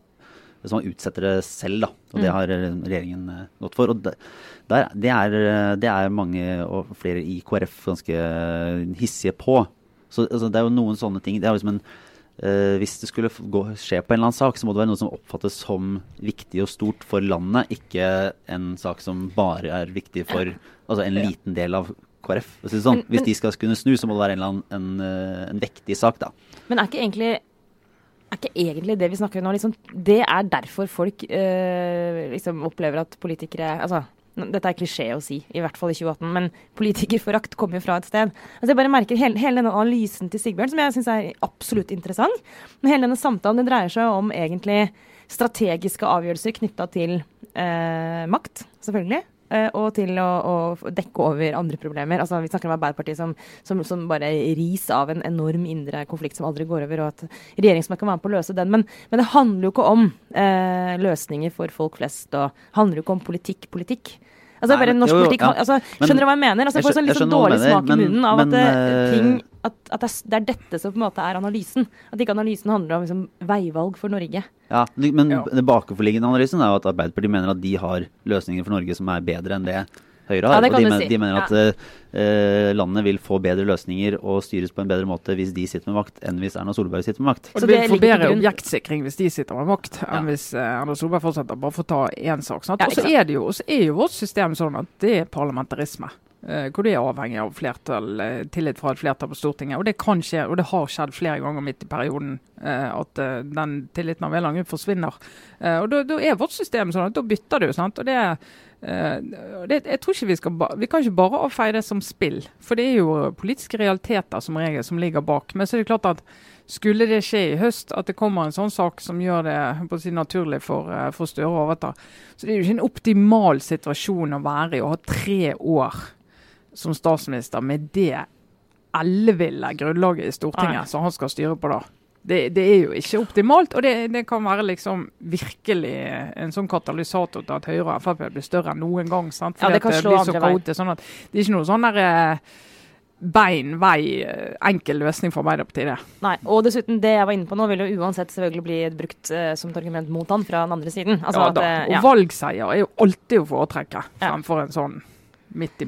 Så man utsetter det selv, da. Og det Mm. har regjeringen gått for. Og der, det, er, det er mange og flere i KrF ganske hissige på. Så altså, det er jo noen sånne ting. Det er liksom en Uh, hvis det skulle gå, skje på en eller annen sak, så må det være noe som oppfattes som viktig og stort for landet, ikke en sak som bare er viktig for altså en liten del av KrF. si Sånn. Hvis de skal kunne snu, så må det være en, eller annen, en, eh, en vektig sak, da. Men er ikke egentlig er ikke egentlig det vi snakker om nå, liksom, det er derfor folk øh, liksom opplever at politikere altså, Dette er klisjé å si, i hvert fall i 2018, men politikerforakt kommer jo fra et sted. Altså, jeg bare merker hele, hele denne analysen til Sigbjørn, som jeg syns er absolutt interessant. Men hele denne samtalen den dreier seg om egentlig strategiske avgjørelser knytta til eh, makt, selvfølgelig. Eh, og til å, å dekke over andre problemer. Altså, vi snakker om Arbeiderpartiet som, som, som bare ris av en enorm indre konflikt som aldri går over, og at regjeringsmakten kan være med på å løse den. Men, men det handler jo ikke om eh, løsninger for folk flest, og handler jo ikke om politikk, politikk. Altså, Nei, men- norsk jo, jo, politikk, ja. altså, skjønner du hva jeg mener? Altså, Jeg får sånn litt sånn dårlig mener, smak i munnen av men, at, det, eh, ting, at, at det, er, dette som på en måte er analysen. At ikke analysen handler om liksom, veivalg for Norge. Ja, Men Ja. den bakenforliggende analysen er jo at Arbeiderpartiet mener at de har løsninger for Norge som er bedre enn det Høyre har. Ja, det og kan de, du men- si. de mener Ja. at eh, landet vil få bedre løsninger og styres på en bedre måte hvis de sitter med makt, enn hvis Erna Solberg sitter med makt. Og Så det det vil få bedre grunn- objektsikring hvis de sitter med makt, enn Ja. hvis eh, Erna Solberg fortsetter. Bare for å ta én sak. Og så er det jo, er jo vårt system sånn at det er parlamentarisme. Eh, hvor det er avhengig av flertall, eh, tillit fra et flertall på Stortinget. Og det kan skje, og det har skjedd flere ganger midt i perioden eh, at den tilliten av en eller annen forsvinner. Og da, da er vårt system sånn at da bytter du. sant? Og det er det, jeg tror ikke Vi skal vi kan ikke bare avfeie det som spill, for det er jo politiske realiteter som regel som ligger bak. Men så er det klart at skulle det skje i høst at det kommer en sånn sak som gjør det på å si, naturlig for, for Støre å overta, så det er jo ikke en optimal situasjon å være i å ha tre år som statsminister med det elleville grunnlaget i Stortinget som han skal styre på da. Det, det er jo ikke optimalt, og det, det kan være liksom virkelig en sånn katalysator til at Høyre og Frp blir større enn noen gang. sant? Ja, det kan at slå blir så andre veien. Sånn at det er ikke noe sånn der eh, bein, vei, eh, enkel løsning for Arbeiderpartiet, det. Nei, og dessuten, det jeg var inne på nå, vil jo uansett selvfølgelig bli brukt uh, som et argument mot han fra den andre siden. Altså, ja, at, da. Og ja. valgseier er jo alltid å foretrekke Ja. fremfor en sånn midt i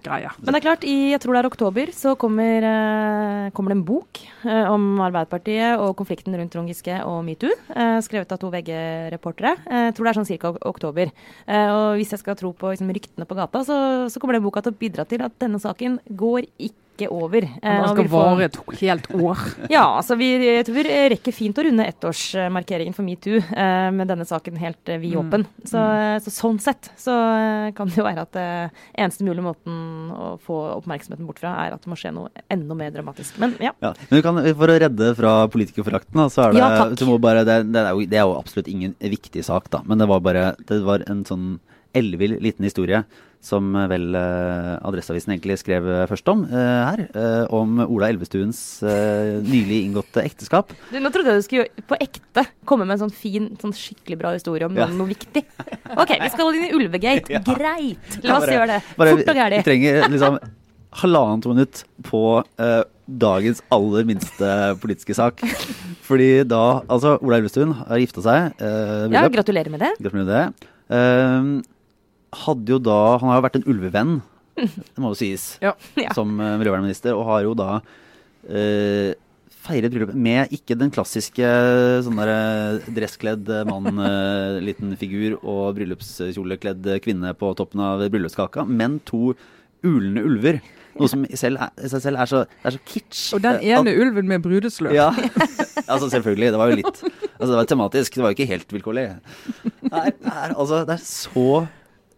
perioden-greie. Men det er klart, i jeg tror det er oktober, så kommer, eh, kommer det en bok eh, om Arbeiderpartiet og konflikten rundt Trond Giske og metoo. Eh, skrevet av to VG-reportere. Eh, jeg tror det er sånn ca. oktober. Eh, og hvis jeg skal tro på liksom, ryktene på gata, så, så kommer den boka til å bidra til at denne saken går ikke over. Eh, Den skal vil få- vare et helt år. Ja, altså vi, jeg tror vi rekker fint å runde ettårsmarkeringen for metoo eh, med denne saken helt eh, Mm. Så, så sånn sett så eh, kan det jo være at uh, eneste mulige måten å få oppmerksomheten bort fra, er at det må skje noe enda mer dramatisk. Men ja. Ja, men du kan, For å redde fra politikerforakten, så er det, Ja, må bare, det, det, er jo, det er jo absolutt ingen viktig sak, da. Men det var bare det var en sånn ellevill liten historie som eh, vel eh, Adresseavisen egentlig skrev eh, først om her. om Ola Elvestuens nylig inngåtte ekteskap. Du, nå trodde jeg du skulle på ekte komme med en sånn fin, sånn skikkelig bra historie om Ja. noe, viktig. OK, vi skal inn i Ulvegate. Ja. Greit! La oss Bare- gjøre det. Bare, Fort og Vi trenger liksom halvannet minutt på eh, dagens aller minste politiske sak. Fordi da Altså, Ola Elvestuen har gifta seg. eh, Ja, gratulerer med det. Gratulerer med det. Ehm, hadde jo da Han har jo vært en ulvevenn, det må jo sies, Ja. Ja. som uh, miljøvernminister, og har jo da eh, feiret bryllupet med ikke den klassiske sånn der eh, dresskledd mann, eh, liten figur og bryllupskjolekledd kvinne på toppen av bryllupskaka, men to ulne ulver. Noe som i selv er, seg selv er så, er så kitsch. Og den ene ene ulven med brudeslør. ja, altså selvfølgelig. Det var jo litt Altså det var tematisk. Det var jo ikke helt vilkårlig. Det er, altså, det er så,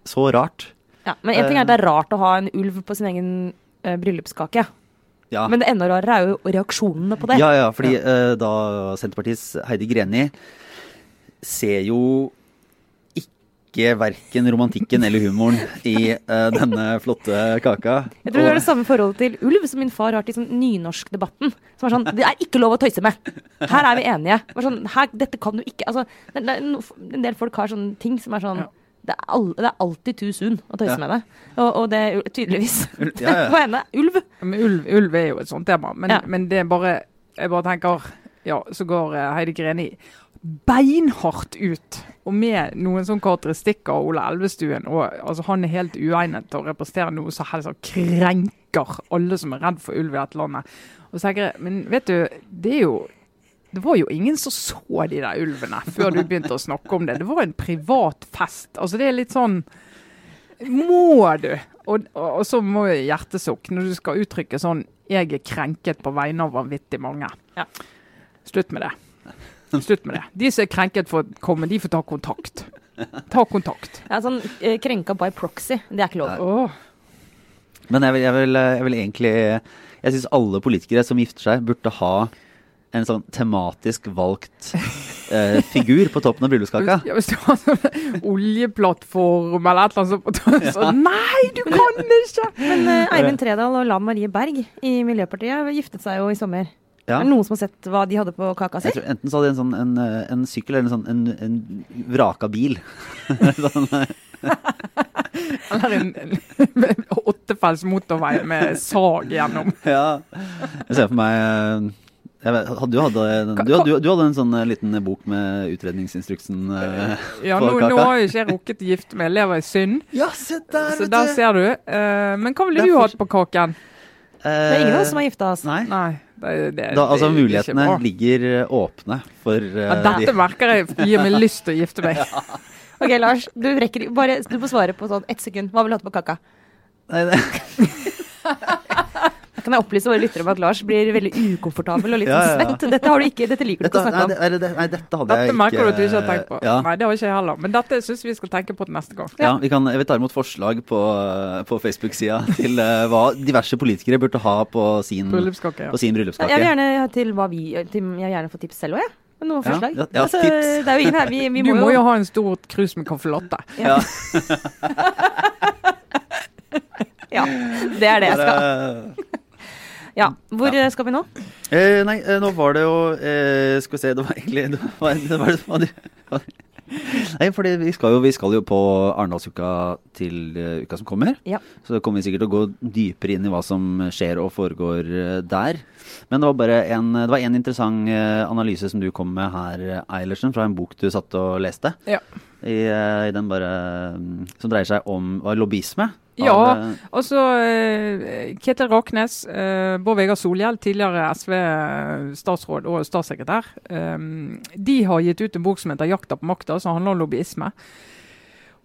så rart. Ja, men en ting er at det er rart å ha en ulv på sin egen uh, bryllupskake. Ja. Men det enda rarere er jo reaksjonene på det. Ja, ja, fordi uh, da Senterpartiets Heidi Greni ser jo ikke verken romantikken eller humoren i uh, denne flotte kaka. Jeg tror det er det samme forholdet til ulv som min far har til sånn nynorskdebatten. Som er sånn Det er ikke lov å tøyse med! Her er vi enige. Sånn, her, dette kan du ikke Altså, det, det, en del folk har sånne ting som er sånn ja. Det, er all, det, er alltid too soon å tøyse ja. med det. Og, og, det er tydeligvis ja, på henne. Ulv. Men ulv, ulv, er jo et sånt tema. Men, men det er bare Jeg bare tenker Ja, så går uh, Heidi Greni beinhardt ut. Og med noen sånne karakteristikker av Ole Elvestuen. Og, altså, han er helt uegnet til å representere noe som helst krenker alle som er redd for ulv i dette landet. Og så tenker jeg, Men vet du, det er jo det var jo ingen som så de der ulvene før du begynte å snakke om det. Det var en privat fest. Altså Det er litt sånn Må du? Og, og, og så må jo hjertesukk når du skal uttrykke sånn 'Jeg er krenket på vegne av vanvittig mange'. Ja. Slutt med det. Slutt med det. De som er krenket for å komme, de får ta kontakt. Ta kontakt. Ja, sånn eh, Krenka by proxy, det er ikke lov. Oh. Men jeg vil, jeg, vil, jeg vil, egentlig Jeg syns alle politikere som gifter seg, burde ha en sånn tematisk valgt eh, figur på toppen av bryllupskaka. Ja, hvis du har sånn oljeplattform eller et eller annet sånt. Så, ja. Nei, du kan ikke! Men eh, Eivind Tredal og Lan Marie Berg i Miljøpartiet giftet seg jo i sommer. Ja. Er det noen som har sett hva de hadde på kaka si? enten så hadde de en, sånn, en, eh, en sykkel eller en, sånn, en, en vraka bil. sånn, eh. eller en, en åttefelts motorvei med sag gjennom. ja. Jeg ser for meg eh, vet, du, hadde, du, du, du, hadde en sånn liten bok med utredningsinstruksen uh, ja, på nå, kaka? Nå har jo ikke jeg rukket å gifte meg, jeg lever i synd. Ja, se der, Så der ser du. Uh, men hva ville du hatt på kaken? Uh, det er ingen av oss som har gifta oss. Nei. Nei. Det, det, da, altså Mulighetene ligger eh, åpne for uh, ja, Dette de. merker jeg gir meg lyst til å gifte meg. ja. Ok, Lars. Du, rekker, bare, du får svare på sånn ett sekund. Hva vil du ha på kaka? Nei, det kan jeg opplyse våre lyttere om at Lars blir veldig ukomfortabel og litt ja, ja, ja. svett. Dette, har du ikke, dette liker du ikke å snakke om. Nei, det, nei, dette hadde dette jeg ikke Dette merker du at du ikke har tenkt på. Nei, det har ikke jeg heller. Men dette syns vi skal tenke på til neste gang. Ja, vi kan, Jeg vil ta imot forslag på, på Facebook-sida til uh, hva diverse politikere burde ha på sin bryllupskake. Ja. sin bryllupskake. Jeg vil gjerne til hva vi til, Jeg vil gjerne få tips selv òg, jeg. Noen forslag? Ja, ja, altså, det er jo ingen her. Vi, vi du må jo, jo ha en stor krus med caffè latte. Ja. ja. Det er det jeg skal. Ja. Hvor ja. skal vi nå? Eh, nei, eh, nå var det jo eh, Skal vi se, det var egentlig det var, det var, det var, Nei, fordi vi skal jo, vi skal jo på Arendalsuka til uh, uka som kommer. Ja. Så kommer vi sikkert til å gå dypere inn i hva som skjer og foregår uh, der. Men det var bare en, det var en interessant uh, analyse som du kom med her, Eilertsen, fra en bok du satt og leste. Ja. I, i den bare Som dreier seg om lobbyisme. Ja, altså eh, Ketil Raknes, eh, Bård Vegar Solhjell, tidligere SV-statsråd og statssekretær, eh, de har gitt ut en bok som heter 'Jakta på makta', som handler om lobbyisme.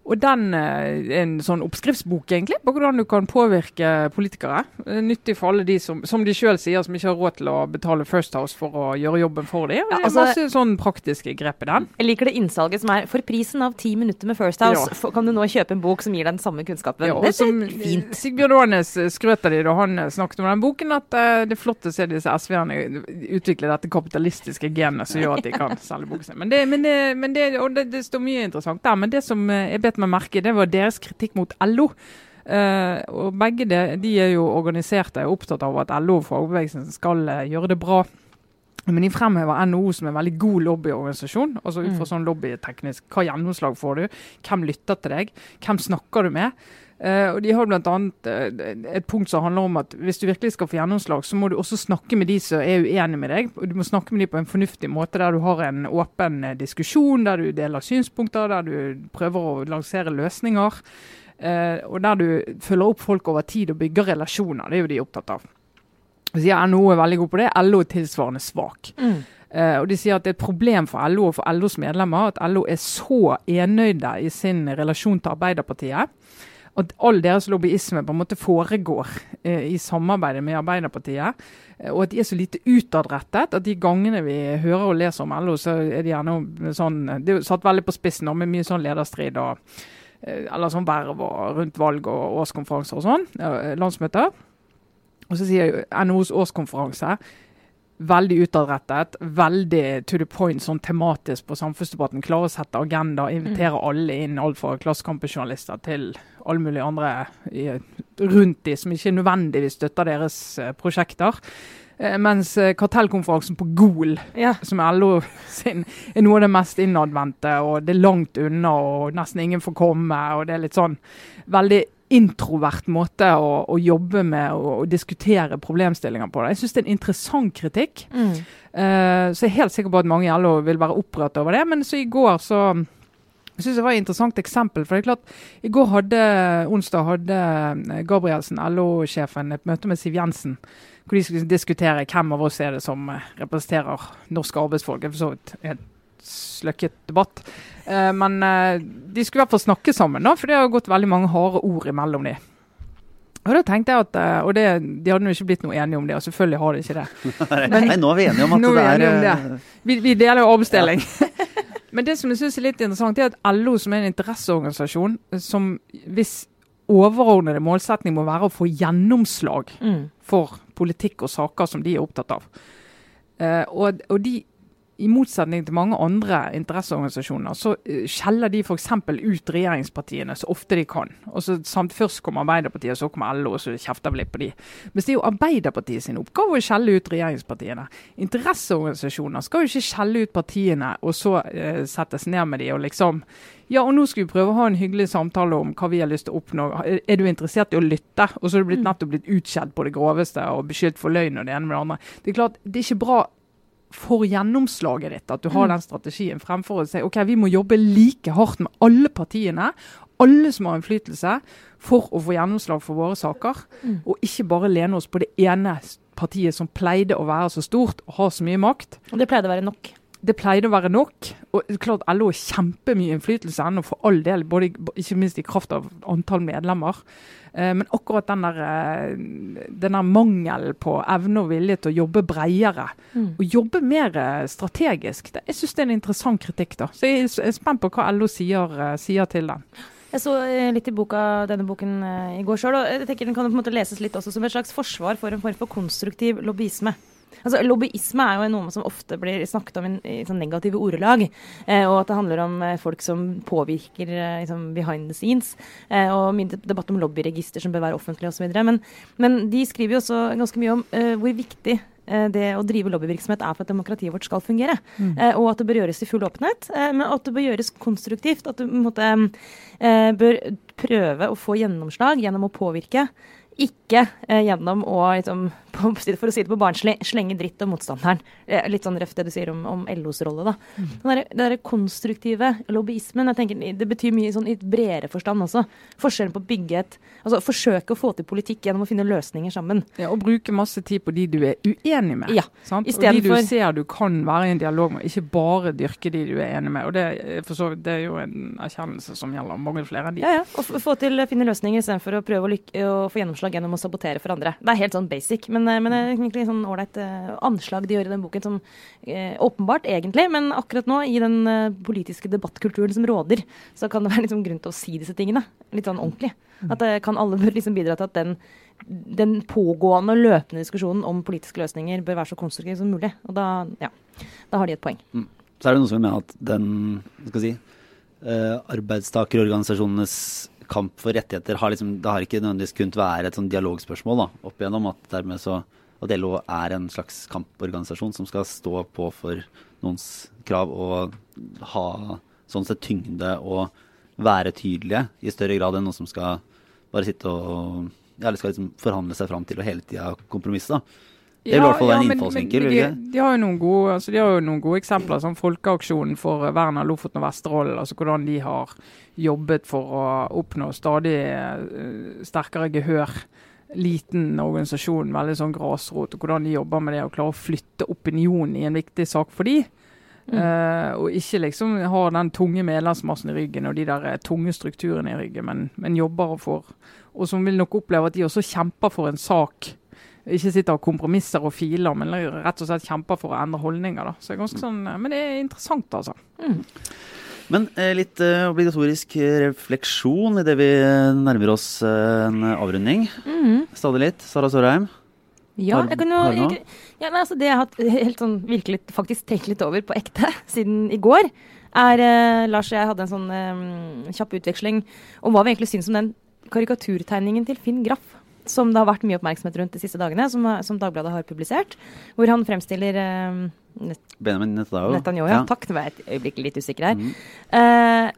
Og den er eh, en sånn oppskriftsbok egentlig, på hvordan du kan påvirke politikere. Nyttig for alle de som som de selv sier, som ikke har råd til å betale First House for å gjøre jobben for dem. Ja, altså, masse sånn praktiske grep i den. Jeg liker det innsalget som er for prisen av ti minutter med First House ja. kan du nå kjøpe en bok som gir deg den samme kunnskapen. Ja, det er fint. Sigbjørn Aanes skrøt av de da han snakket om den boken, at det er flott å se disse SV-erne utvikle dette kapitalistiske genet som gjør at de kan selge boken sin. Men, det, men, det, men det, og det, det står mye interessant der. Men det som jeg bet meg merke det var deres kritikk mot LO. Uh, og begge de, de, er jo organiserte og opptatt av at LO og fagbevegelsen skal uh, gjøre det bra. Men de fremhever NHO som en veldig god lobbyorganisasjon. altså ut fra mm. sånn lobbyteknisk. Hva gjennomslag får du? Hvem lytter til deg? Hvem snakker du med? Uh, og De har bl.a. Uh, et punkt som handler om at hvis du virkelig skal få gjennomslag, så må du også snakke med de som er uenige med deg. og Du må snakke med de på en fornuftig måte, der du har en åpen uh, diskusjon, der du deler synspunkter, der du prøver å lansere løsninger. Uh, og der du følger opp folk over tid og bygger relasjoner. Det er jo de opptatt av. Så sier NHO er veldig god på det. LO er tilsvarende svak. Mm. Uh, og De sier at det er et problem for LO og for LOs medlemmer at LO er så enøyde i sin relasjon til Arbeiderpartiet at all deres lobbyisme på en måte foregår eh, i samarbeidet med Arbeiderpartiet. Eh, og at de er så lite utadrettet at de gangene vi hører og leser om LO, så er de gjerne sånn Det er jo satt veldig på spissen med mye sånn lederstrid og eh, eller sånn verv og rundt valg og årskonferanser og sånn. landsmøter. Og så sier NHOs årskonferanse veldig utadrettet, veldig to the point sånn tematisk på samfunnsdebatten. Klarer å sette agenda, invitere mm. alle inn, alt fra Klassekampen-journalister til alle mulige andre i, rundt de som ikke nødvendigvis støtter deres uh, prosjekter. Uh, mens uh, kartellkonferansen på Gol, ja. som er LO sin, er noe av det mest innadvendte, og det er langt unna, og nesten ingen får komme, og det er litt sånn veldig introvert måte å, å jobbe med og, diskutere problemstillinger på. Det. Jeg syns det er en interessant kritikk. Mm. Uh, så jeg er helt sikker på at mange i LO vil være opprørt over det. Men så i går så jeg synes det var et interessant eksempel. for det er klart, I går hadde, onsdag hadde eh, Gabrielsen, LO-sjefen, et møte med Siv Jensen. Hvor de skulle diskutere hvem av oss er det som eh, representerer norske arbeidsfolk. Det er for så vidt en sløkket debatt. Uh, men uh, de skulle i hvert fall snakke sammen, da, for det har gått veldig mange harde ord imellom de. Og da tenkte jeg at, Og det, de hadde jo ikke blitt noe enige om det, og selvfølgelig har de ikke det. Men, Nei, nå er vi enige om at det er, det. Vi, vi, deler jo avbestilling. Men det som jeg synes er litt interessant, er at LO, som er en interesseorganisasjon, som hvis overordnede målsetning må være å få gjennomslag mm. for politikk og saker som de er opptatt av. Uh, og, og de i motsetning til mange andre interesseorganisasjoner, så uh, skjeller de f.eks. ut regjeringspartiene så ofte de kan. Og så samt Først kommer Arbeiderpartiet, så kommer LO, og så kjefter vi litt på de. Mens det er jo Arbeiderpartiet sin oppgave å skjelle ut regjeringspartiene. Interesseorganisasjoner skal jo ikke skjelle ut partiene og så eh, settes ned med de og liksom ja, og nå skal vi prøve å ha en hyggelig samtale om hva vi har lyst til å oppnå. Er du interessert i å lytte? Og så er du blitt mm. nettopp blitt utskjelt på det groveste og beskyldt for løgn og det ene med det andre. Det er klart, det er ikke bra for gjennomslaget ditt, at du har mm. den strategien, fremfor å si ok, vi må jobbe like hardt med alle partiene, alle som har innflytelse, for å få gjennomslag for våre saker. Mm. Og ikke bare lene oss på det ene partiet som pleide å være så stort og ha så mye makt. Og det pleide å være nok? Det pleide å være nok. Og klart LO har kjempemye innflytelse ennå, for all del, både, ikke minst i kraft av antall medlemmer. Eh, men akkurat den der, eh, den der mangelen på evne og vilje til å jobbe bredere, mm. og jobbe mer eh, strategisk, det, jeg syns det er en interessant kritikk. da. Så jeg er spent på hva LO sier, sier til den. Jeg så litt i boka, denne boken i går sjøl, og jeg tenker den kan på en måte leses litt også som et slags forsvar for en form for konstruktiv lobbyisme. Altså, Lobbyisme er jo noe som ofte blir snakket om i, i sånn negative ordelag. Eh, og at det handler om eh, folk som påvirker eh, liksom, behind the scenes. Eh, og mye debatt om lobbyregister som bør være offentlig osv. Men, men de skriver jo også ganske mye om eh, hvor viktig eh, det å drive lobbyvirksomhet er for at demokratiet vårt skal fungere. Mm. og at det bør gjøres i full åpenhet, men at det bør gjøres konstruktivt. At du måtte, bør prøve å få gjennomslag gjennom å påvirke ikke gjennom å, liksom, for å si det på barnslig, slenge dritt om motstanderen. Eh, litt sånn røft det du sier om, om LOs rolle, da. Mm. Den der, konstruktive lobbyismen, jeg tenker, det betyr mye sånn i bredere forstand også. Forskjellen på å bygge et Altså forsøke å få til politikk gjennom å finne løsninger sammen. Ja, Og bruke masse tid på de du er uenig med. Ja, sant? Og de du ser du kan være i en dialog med, ikke bare dyrke de du er enig med. Og det, for så, det er jo en erkjennelse som gjelder mange flere enn de. Ja, ja. Og få til å finne løsninger istedenfor å prøve å, lykke, å få gjennomslag gjennom å sabotere for andre. Det er helt sånn basic, men, eh, men det er egentlig sånn ålreit uh, anslag de gjør i den boken som uh, åpenbart, egentlig, men akkurat nå, i den politiske debattkulturen som råder, så kan det være liksom grunn til å si disse tingene. Litt sånn ordentlig. At At kan alle liksom bidra til at den, den pågående og løpende diskusjonen om politiske løsninger bør være så konstruktiv som mulig. Og da, ja, da har de et poeng. Mm. Så er det noen som mener at den skal si, arbeidstakerorganisasjonenes kamp for rettigheter har liksom, det har ikke nødvendigvis kunnet være et sånn dialogspørsmål da, opp igjennom. At dermed så at LO er en slags kamporganisasjon som skal stå på for noens krav og ha sånn sett tyngde og være tydelige i større grad enn noen som skal bare sitte og ja, eller skal liksom forhandle seg fram til å hele tida kompromisse. da. Det er i hvert fall en innfallsvinkel. De, de, har jo noen gode, altså de har jo noen gode eksempler, som Folkeaksjonen for vern av Lofoten og Vesterålen. altså Hvordan de har jobbet for å oppnå stadig uh, sterkere gehør. Liten organisasjon, veldig sånn grasrot. og Hvordan de jobber med det å klare å flytte opinion i en viktig sak for de. Mm. Uh, og ikke liksom ha den tunge medlemsmassen i ryggen og de der tunge strukturene i ryggen, men, men jobber for Og som vil nok oppleve at de også kjemper for en sak ikke sitter og kompromisser og filer, men rett og slett kjemper for å endre holdninger. Da. Så det er ganske sånn, Men det er interessant, altså. Mm. Men eh, litt eh, obligatorisk refleksjon idet vi nærmer oss eh, en avrunding. Mm. Stadig litt. Sara Sørheim, Ja, Har- jeg kan jo jeg, ja, altså, Det jeg har hatt helt sånn virkelig faktisk tenkt litt over på ekte siden i går, er eh, Lars og jeg hadde en sånn eh, kjapp utveksling om hva vi egentlig syns om den karikaturtegningen til Finn Graff. Som det har vært mye oppmerksomhet rundt de siste dagene, som, som Dagbladet har publisert. Hvor han fremstiller eh, Net Benjamin Netanyahu. Netanyahu. Ja. Takk, nå var jeg et øyeblikk litt usikker her. Mm. Eh,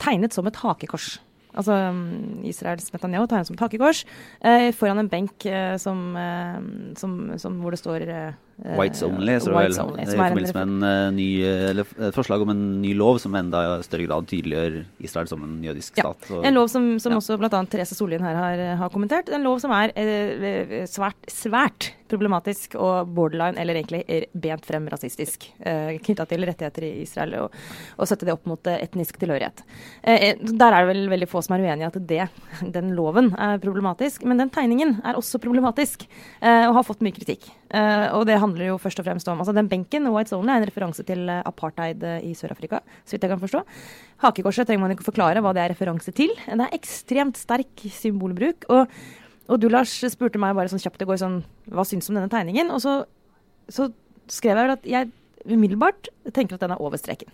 tegnet som et hakekors. Altså mm, Israels Netanyahu tegnet som et hakekors eh, foran en benk eh, som, eh, som, som, hvor det står eh, Whites Only, så Whites vel, only, som en forbindelse med en eh, ny, eh, eller, et forslag om en ny lov som enda i større grad tydeliggjør Israel som en jødisk Ja, stat. og- En lov som, som Ja. også bl.a. Therese Sollien her har, har kommentert. En lov som er eh, svært, svært problematisk og borderline, eller egentlig bent frem rasistisk, eh, knytta til rettigheter i Israel, og, sette det opp mot eh, etnisk tilhørighet. Eh, eh, der er det vel veldig få som er uenig i at det, den loven er problematisk, men den tegningen er også problematisk, eh, og har fått mye kritikk. Eh, og det handler jo først og fremst om altså Den benken, Whites Only, er en referanse til apartheid i Sør-Afrika, så vidt jeg kan forstå. Hakekorset trenger man ikke forklare hva det er referanse til. Det er ekstremt sterk symbolbruk. Og, og du, Lars, spurte meg bare sånn kjapt i går sånn, hva syns du om denne tegningen? Og så, så skrev jeg vel at jeg umiddelbart tenker at den er over streken.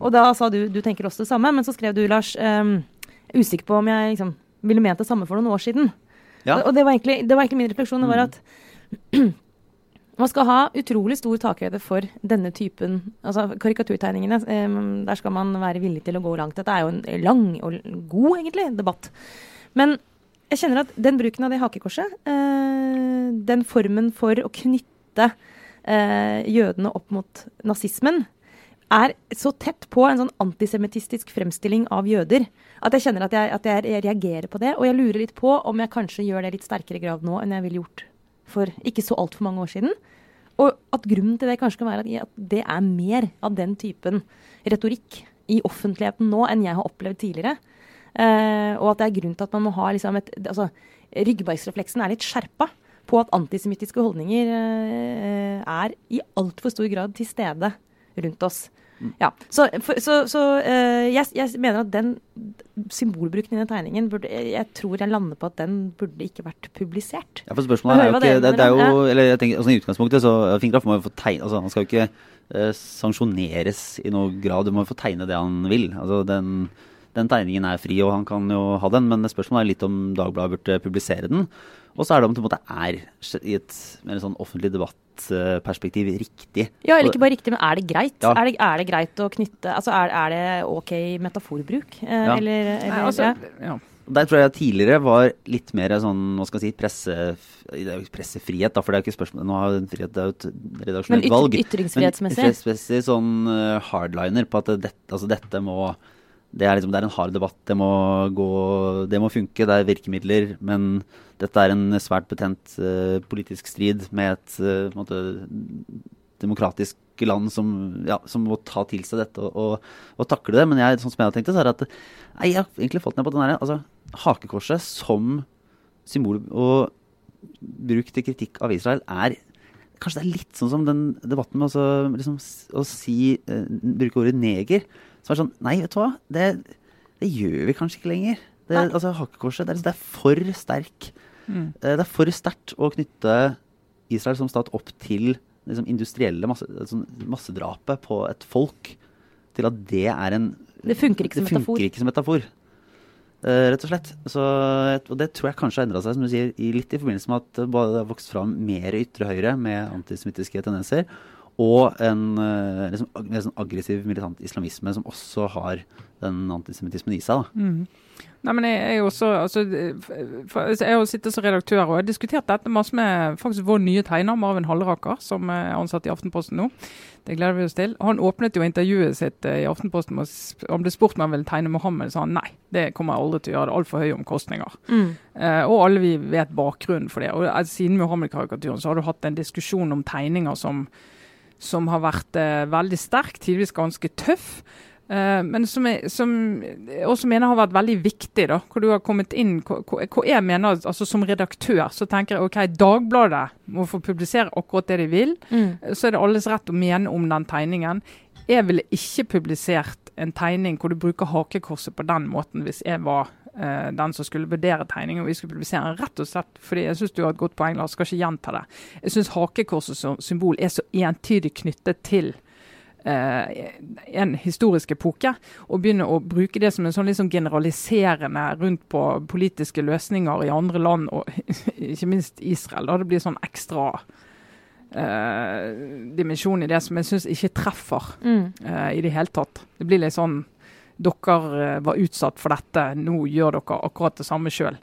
Og da sa du du tenker også det samme, men så skrev du, Lars, um, usikker på om jeg liksom ville ment det samme for noen år siden. Ja. Og det var, egentlig, det var egentlig min refleksjon. Det var at man skal ha utrolig stor takhøyde for denne typen altså karikaturtegningene. Um, der skal man være villig til å gå langt. Dette er jo en lang og god, egentlig, debatt. Men jeg kjenner at den bruken av det hakekorset, eh, den formen for å knytte eh, jødene opp mot nazismen, er så tett på en sånn antisemittistisk fremstilling av jøder at jeg kjenner at jeg, at jeg reagerer på det. Og jeg lurer litt på om jeg kanskje gjør det litt sterkere grad nå enn jeg ville gjort for ikke så altfor mange år siden. Og at grunnen til det kanskje kan være at det er mer av den typen retorikk i offentligheten nå enn jeg har opplevd tidligere. Eh, og at det er grunn til at man må ha liksom et altså, Ryggmargsrefleksen er litt skjerpa på at antisemittiske holdninger eh, er i altfor stor grad til stede rundt oss. Ja, Så, for, så, så eh, jeg, jeg mener at den symbolbruken i den tegningen burde, jeg, tror jeg lander på at den burde ikke vært publisert. Ja, for spørsmålet er jo ikke det, det er jo, eller jeg tenker, altså I utgangspunktet så Finn må jo få tegne altså Han skal jo ikke eh, sanksjoneres i noen grad. Du må jo få tegne det han vil. Altså den, den tegningen er fri, og han kan jo ha den, men spørsmålet er litt om Dagbladet burde publisere den. Og så er det om det på en måte er i et mer sånn offentlig debattperspektiv riktig. Ja, eller ikke bare riktig, men er det greit? Ja. Er, det, er det greit å knytte Altså, er, er det OK metaforbruk? Eh, Ja. Eller, eller Nei, altså, ja. ja. Der tror jeg tidligere var litt mer sånn, hva skal jeg si, presse, det er jo pressefrihet, da, for det er jo ikke spørsmål Nå har frihet, det er jo et Men redaksjonelt valg. Men ytringsfrihetsmessig? Men ytringsfrihetsmessig sånn eh, hardliner på at det, altså dette må det er, liksom, det er en hard debatt. Det må, gå, det må funke. Det er virkemidler. Men dette er en svært betent uh, politisk strid med et uh, måte, demokratisk land som, ja, som må ta til seg dette og, og, og takle det. Men jeg, sånn som jeg har tenkt det, så er det at nei, jeg har egentlig falt ned på den her, altså, hakekorset som symbol og bruk til kritikk av Israel er Kanskje det er litt sånn som den debatten med også, liksom, å si uh, bruke ordet neger. Som er sånn Nei, vet du hva? Det, det gjør vi kanskje ikke lenger. Det, altså Hakekorset det er, det er for sterk. Mm. Eh, Det er for sterkt å knytte Israel som stat opp til liksom, industrielle masse, sånn, massedrapet på et folk. Til at det er en Det funker ikke som det metafor. funker ikke som metafor. Uh, rett og slett. Så, og det tror jeg kanskje har endra seg, som du sier, i, litt i forbindelse med at det har vokst fram mer ytre høyre med antisemittiske tendenser, og en eh, liksom, ag- mer sånn aggressiv militant islamisme som også har den antisemittismen i seg. Da. Mm. Nei, men jeg er jo også altså, f- Jeg har sittet som redaktør og jeg har diskutert dette masse med faktisk vår nye tegner Marvin Halleraker, som er ansatt i Aftenposten nå. Det gleder vi oss til. Han åpnet jo intervjuet sitt eh, i Aftenposten med Han ble spurt om han ville tegne Mohammed, sa han nei, det kommer jeg aldri til å gjøre. Det er altfor høye omkostninger. Mm. Eh, og alle vi vet bakgrunnen for det. Og eh, Siden Mohammed-karikaturen så har du hatt en diskusjon om tegninger som, som har vært eh, veldig sterk, tidvis ganske tøff. Eh, men som, jeg, som jeg også mener har vært veldig viktig. da, Hvor du har kommet inn hvor, jeg mener, altså Som redaktør så tenker jeg ok, Dagbladet må få publisere akkurat det de vil. Mm. Så er det alles rett å mene om den tegningen. Jeg ville ikke publisert en tegning hvor du bruker hakekorset på den måten hvis jeg var eh, den som skulle vurdere tegningen, og vi skulle publisere den. Rett og slett fordi jeg syns du har et godt poeng, Lars, skal ikke gjenta det. Jeg syns hakekorset som symbol er så entydig knyttet til Uh, en historisk epoke, og begynne å bruke det som en sånn liksom generaliserende rundt på politiske løsninger i andre land, og ikke minst Israel. Da det blir sånn ekstra uh, dimensjon i det som jeg syns ikke treffer Mm. uh, i det hele tatt. Det blir litt sånn Dere eh, var utsatt for dette, nå gjør dere akkurat det samme sjøl.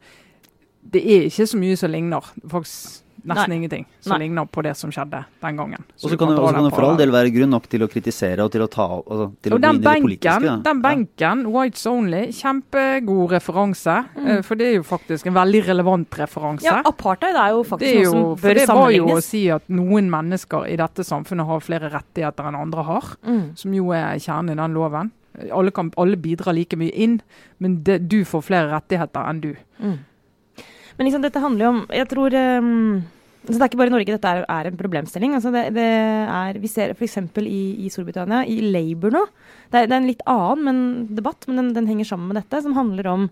Det er ikke så mye som ligner. Faktisk nesten Nei. ingenting som Nei. ligner på det som skjedde den gangen. Og så kan det kan det for all del være grunn nok til å kritisere og til å ta altså, til Og å den benken, i det politiske. da. den benken, Whites Only, kjempegod referanse. Mm. eh, For det er jo faktisk en veldig relevant referanse. Ja, apartheid er jo faktisk er noe som bør det var jo å si at noen mennesker i dette samfunnet har flere rettigheter enn andre har, Mm. som jo er kjernen i den loven. Alle, kan, alle bidrar like mye inn, men det, du får flere rettigheter enn du. Mm. Men liksom, dette handler jo om Jeg tror um, altså Det er ikke bare i Norge dette er, er en problemstilling. Altså det, det er, vi ser f.eks. I, i Storbritannia, i Labour nå. Det er, det er en litt annen men, debatt, men den, den henger sammen med dette. Som handler om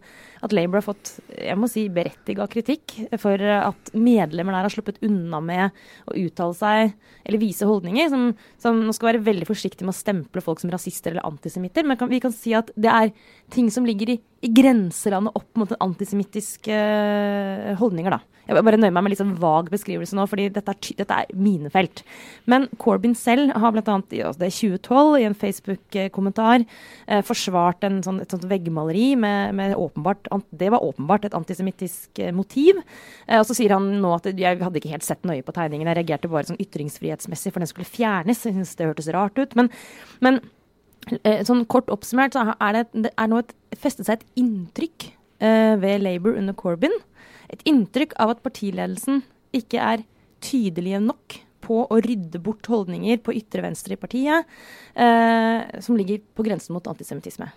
at Labour har fått jeg må si, berettiga kritikk for at medlemmer der har sluppet unna med å uttale seg eller vise holdninger. Som, som Nå skal være veldig forsiktige med å stemple folk som rasister eller antisemitter, men kan, vi kan si at det er ting som ligger i, i grenselandet opp mot antisemittiske eh, holdninger, da. Jeg bare nøyer meg med litt sånn vag beskrivelse nå, fordi dette er, dette er minefelt. Men Corbyn selv har bl.a. i altså er 2012 i en Facebook-kommentar eh, forsvart sånn, et sånt veggmaleri med, med åpenbart Det var åpenbart et antisemittisk eh, motiv. Eh, og så sier han nå at jeg hadde ikke helt sett nøye på tegningen, jeg reagerte bare sånn ytringsfrihetsmessig, for den skulle fjernes. Jeg synes det hørtes rart ut. Men, men eh, sånn kort oppsummert så er det, det er nå et, festet seg et inntrykk eh, ved Labour under Corbyn. Et inntrykk av at partiledelsen ikke er tydelige nok på å rydde bort holdninger på ytre venstre i partiet eh, som ligger på grensen mot antisemittisme.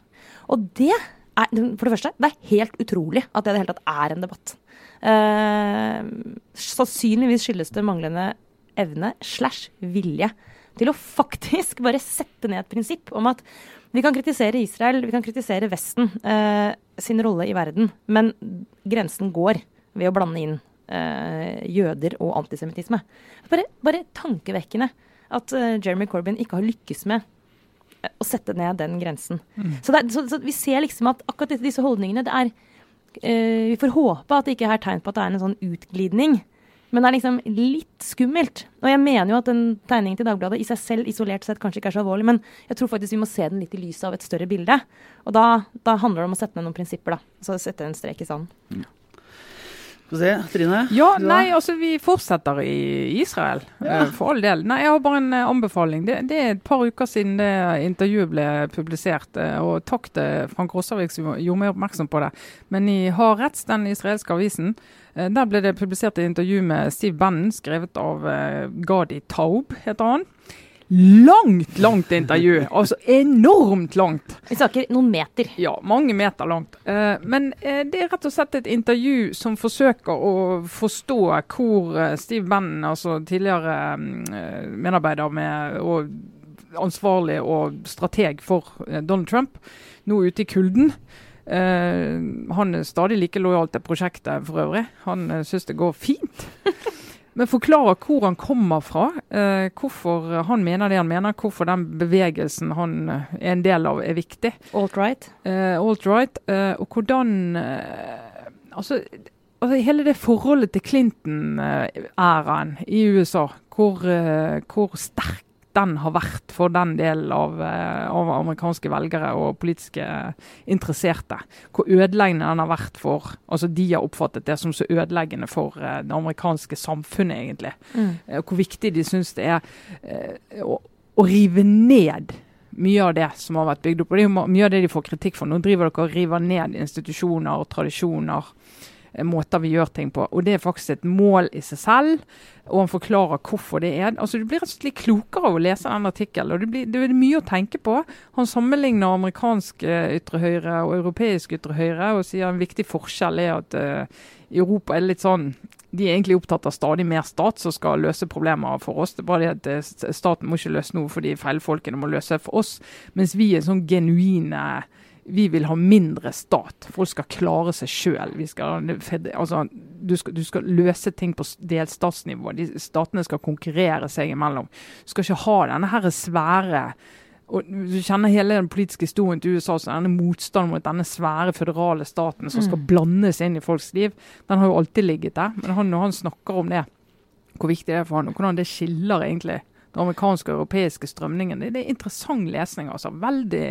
Og det er, for det første, det er helt utrolig at det i det hele tatt er en debatt. Eh, sannsynligvis skyldes det manglende evne slash vilje til å faktisk bare sette ned et prinsipp om at vi kan kritisere Israel, vi kan kritisere Vesten eh, sin rolle i verden, men grensen går ved å blande inn eh, jøder og antisemittisme. Bare, bare tankevekkende at eh, Jeremy Corbyn ikke har lykkes med eh, å sette ned den grensen. Så, det så, så vi ser liksom at akkurat disse- disse holdningene det er eh, Vi får håpe at det ikke er tegn på at det er en sånn utglidning. Men det er liksom litt skummelt. Og jeg mener jo at den tegningen til Dagbladet i seg selv isolert sett kanskje ikke er så alvorlig, men jeg tror faktisk vi må se den litt i lyset av et større bilde. Og da, da handler det om å sette ned noen prinsipper, da. Så sette en strek i sanden. Skal vi se, Trine? Ja, nei, altså vi fortsetter i Israel, Ja. eh, for all del. Nei, jeg har bare en eh, anbefaling. Det, det er et par uker siden det intervjuet ble publisert. eh, Og takk til Frank Rossavik som gjorde meg oppmerksom på det. Men i Haaretz, den israelske avisen, der ble det publisert et intervju med Steve Bannon, skrevet av Gadi Taub, heter han. Langt, langt intervju. Altså enormt langt. Vi snakker noen meter. Ja, mange meter langt. Eh, men eh, det er rett og slett et intervju som forsøker å forstå hvor eh, Steve Bannon, altså tidligere medarbeider med, og ansvarlig og strateg for Donald Trump, nå ute i kulden. Han er stadig like lojal til prosjektet for øvrig. Han syns det går fint. Men forklarer hvor han kommer fra, eh, hvorfor han mener det han mener, hvorfor den bevegelsen han eh, er en del av er viktig. Alt-right. Eh, Alt-right. eh, og hvordan eh, altså, altså hele det forholdet til Clinton-æraen i USA, hvor, eh, hvor sterk den har vært for den delen av, eh, av amerikanske velgere og politiske interesserte. Hvor ødeleggende den har vært for altså De har oppfattet det som så ødeleggende for eh, det amerikanske samfunnet, egentlig. Mm. Eh, Hvor viktig de syns det er å, å rive ned mye av det som har vært bygd opp. Og det er jo mye av det de får kritikk for. Nå driver dere og river ned institusjoner og tradisjoner. Eh, Måter vi gjør ting på. Og det er faktisk et mål i seg selv. Og han forklarer hvorfor det er Altså Du blir rett og slett klokere av å lese den artikkelen. og Det, blir, det er mye å tenke på. Han sammenligner amerikansk eh, ytre høyre og europeisk ytre høyre, og sier en viktig forskjell er at uh, Europa er litt sånn de er egentlig opptatt av stadig mer stat som skal løse problemer for oss. Det er bare det at staten må ikke løse noe for de feilfolkene må løse for oss. Mens vi er sånn genuine vi vil ha mindre stat. Folk skal klare seg sjøl. Altså, du, du skal løse ting på delstatsnivå. De, statene skal konkurrere seg imellom. Du skal ikke ha denne her svære og Du kjenner hele den politiske historien til USA, så denne motstanden mot denne svære føderale staten som skal mm. blandes inn i folks liv, den har jo alltid ligget der. Men han, når han snakker om det, hvor viktig det er for han, og hvordan det skiller egentlig amerikanske og europeiske strømningen. Det, det er interessant lesning. altså. Veldig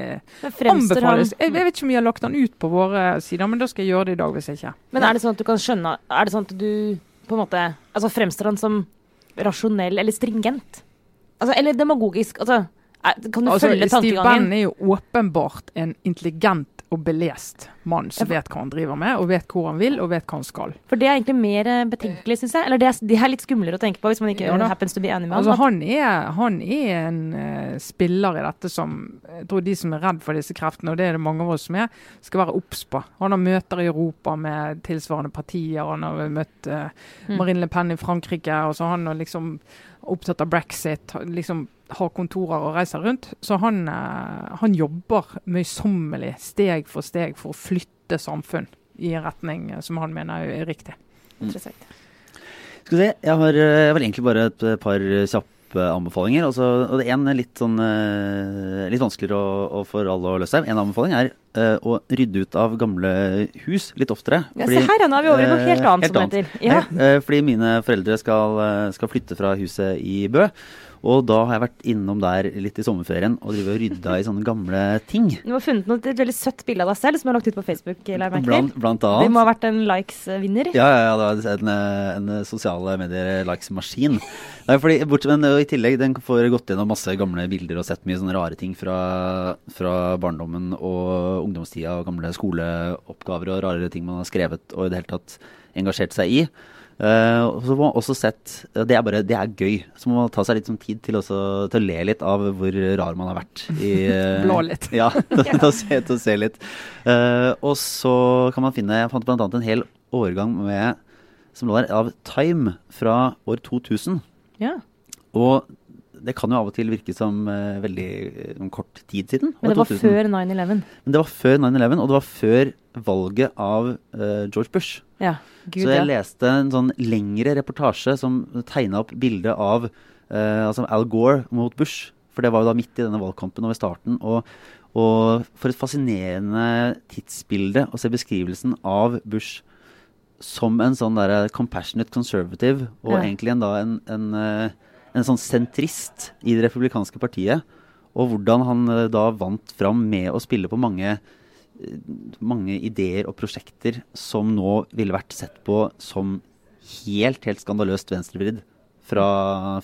anbefales. Jeg, jeg, vet ikke om vi har lagt den ut på våre sider, men da skal jeg gjøre det i dag hvis jeg ikke. Men er det sånn at du kan skjønne Er det sånn at du på en måte altså Fremstår han som rasjonell eller stringent? Altså, eller demagogisk? altså kan du altså, følge tankegangen? Steve Bannon er jo åpenbart en intelligent og belest mann som vet hva han driver med, og vet hvor han vil, og vet hva han skal. For det er egentlig mer eh, betenkelig, syns jeg. Eller det er, det er, litt skumlere å tenke på hvis man ikke ja, happens to be enig med altså, han. Er, han er en uh, spiller i dette som jeg tror de som er redd for disse kreftene, og det er det mange av oss som er, skal være obs på. Han har møter i Europa med tilsvarende partier. Han har møtt uh, Marine Le Pen i Frankrike. og så han har liksom opptatt av brexit. liksom har kontorer og reiser rundt. Så han, eh, han jobber møysommelig, steg for steg, for å flytte samfunn i en retning eh, som han mener er riktig. Mm. Skal vi se, jeg har, eh, jeg har egentlig bare et par kjappe anbefalinger. Også, og det er en litt, sånn, litt vanskeligere å, å for alle å løse. En anbefaling er uh, å rydde ut av gamle hus litt oftere. Ja, fordi, se her, nå er vi over i noe helt annet, helt som annet. heter. Ja. Uh, fordi mine foreldre skal, skal flytte fra huset i Bø. Og da har jeg vært innom der litt i sommerferien og driver og rydda i sånne gamle ting. Du har funnet noe, et veldig søtt bilde av deg selv som du har lagt ut på Facebook? Blant, blant annet. Det må ha vært en likes-vinner? Ja, ja, ja, det var en, en sosiale medier-likes-maskin. Men i tillegg den får gått gjennom masse gamle bilder og sett mye sånne rare ting fra, fra barndommen og ungdomstida og gamle skoleoppgaver og rare ting man har skrevet og i det hele tatt engasjert seg i. Uh, så må man også sett Det er bare, det er gøy. Så må man ta seg litt som tid til, også, til, å le litt av hvor rar man har vært. I, uh, Blå litt. Ja, til, å se, se litt. Uh, og så kan man finne Jeg fant bl.a. en hel årgang med, som lå der, av Time fra år 2000. Ja. Og det kan jo av og til virke som uh, veldig um, kort tid siden. Men det var 2000. før 9-11? Men det var før 9-11, og det var før valget av uh, George Bush. Ja, Gud, Så jeg ja. leste en sånn lengre reportasje som tegna opp bildet av uh, altså Al Gore mot Bush. For det var jo da midt i denne valgkampen og ved starten. Og, og for et fascinerende tidsbilde å se beskrivelsen av Bush som en sånn der compassionate conservative, og ja. egentlig en da en, en en sånn sentrist i det republikanske partiet. Og hvordan han eh, da vant fram med å spille på mange, eh, mange ideer og prosjekter som nå ville vært sett på som helt, helt skandaløst venstrevridd fra,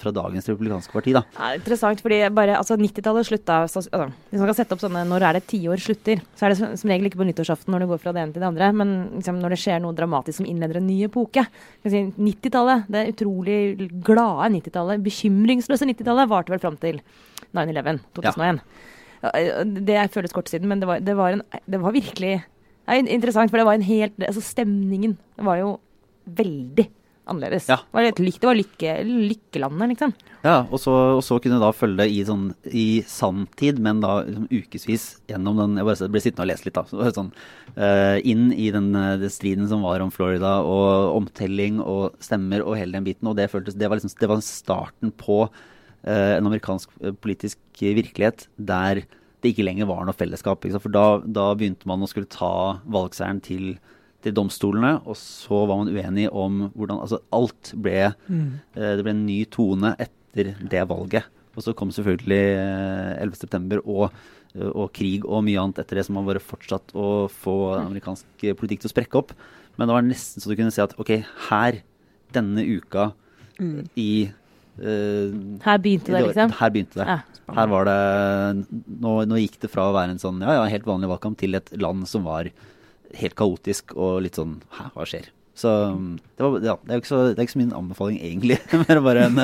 fra, dagens republikanske parti. da. Ja, interessant, fordi bare, altså 90-tallet slutta altså, Hvis man kan sette opp sånne når er det tiår slutter, så er det som, som regel ikke på nyttårsaften når det går fra det ene til det andre, men liksom, når det skjer noe dramatisk som innleder en ny epoke. Si, 90-tallet, det utrolig glade 90-tallet, bekymringsløse 90-tallet, varte vel fram til 9-11, 2001. Ja. Det føles kort siden, men det var, det var, en, det var virkelig det interessant, for det var en helt altså Stemningen var jo veldig annerledes. Ja. Det var, et, det var lykke, lykkelandet, liksom. Ja, og så, og så kunne du da følge det i, sånn, i sanntid, men da liksom, ukevis gjennom den Jeg bare ble sittende og lese litt, da. Så, sånn, uh, inn i den, eh, den, striden som var om Florida, og omtelling og stemmer og hele den biten. Og det, føltes, det, var, liksom, det var starten på uh, en amerikansk politisk virkelighet der det ikke lenger var noe fellesskap. For da, da begynte man å skulle ta valgseieren til til domstolene, og så var man uenig om hvordan Altså alt ble mm. eh, Det ble en ny tone etter det valget. Og så kom selvfølgelig eh, 11.9. Og, eh, og krig og mye annet etter det som har vært fortsatt å få amerikansk politikk til å sprekke opp. Men det var nesten så du kunne si at ok, her, denne uka mm. i Uh, her begynte det, liksom? Her begynte det. Ja. Her var det nå, nå, gikk det fra å være en sånn ja, ja, helt vanlig valgkamp til et land som var helt kaotisk og litt sånn Hæ, hva skjer? Så det, var, ja, det, er ikke så, det er ikke så min anbefaling, egentlig. Mer bare en,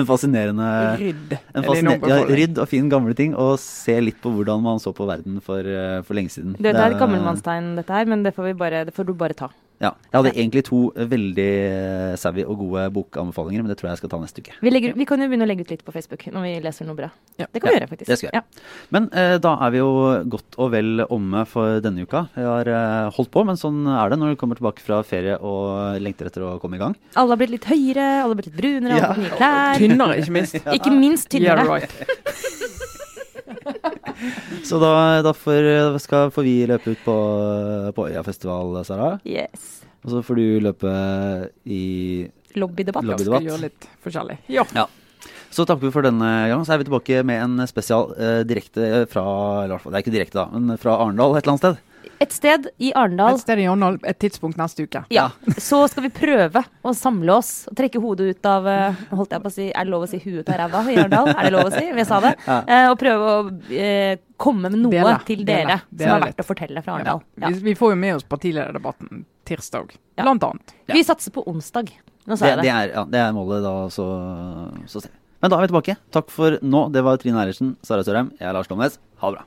en fascinerende Rydd. En fasciner ja, rydd og fin gamle ting. Og se litt på hvordan man så på verden for, for lenge siden. Det, det er et gammelmannstegn, dette her, men det får, bare, det får, du bare ta. Ja. Jeg hadde egentlig to veldig eh, savvy og gode bokanbefalinger, men det tror jeg jeg skal ta neste uke. Vi, legger, vi kan jo begynne å legge ut litt på Facebook når vi leser noe bra. Ja. Det kan vi Ja, gjøre, faktisk. det skal vi Ja. Men eh, da er vi jo godt og vel omme for denne uka. Vi har eh, holdt på, men sånn er det når du kommer tilbake fra ferie og lengter etter å komme i gang. Alle har blitt litt høyere, alle har blitt litt brunere, alle har fått nye klær. Tynnere, ikke minst. Ikke minst tynnere. Yeah, right. Så da, da får, skal, får vi løpe ut på, på Øyafestival, Sara. Yes. Og så får du løpe i Lobbydebatt. Lobby- Skal gjøre litt forskjellig. Ja. Så takker vi for denne gang. Så er vi tilbake med en spesial eh, direkte fra eller hvert fall, Det er ikke direkte, da, men fra Arendal et eller annet sted. Et sted i Arendal. Et sted i Arendal, et tidspunkt neste uke. Ja. Så skal vi prøve å samle oss og trekke hodet ut av eh, holdt jeg på å si, Er det lov å si huet ut av ræva i Arendal? Er det lov å si? Vi sa det. Ja. Eh, og prøve å eh, komme med noe Dele, til dele, dere dele som er litt. verdt å fortelle fra Ja. Arendal. Ja. Vi, vi får jo med oss partilederdebatten tirsdag, Ja. blant annet. Vi satser på onsdag. Nå sa Det, jeg det, det. er, ja, det er målet, da. Så, så ser vi. Men da er vi tilbake. Takk for nå. Det var Trine Eilertsen, Sara Sørheim, jeg er Lars Lomnes. Ha det bra.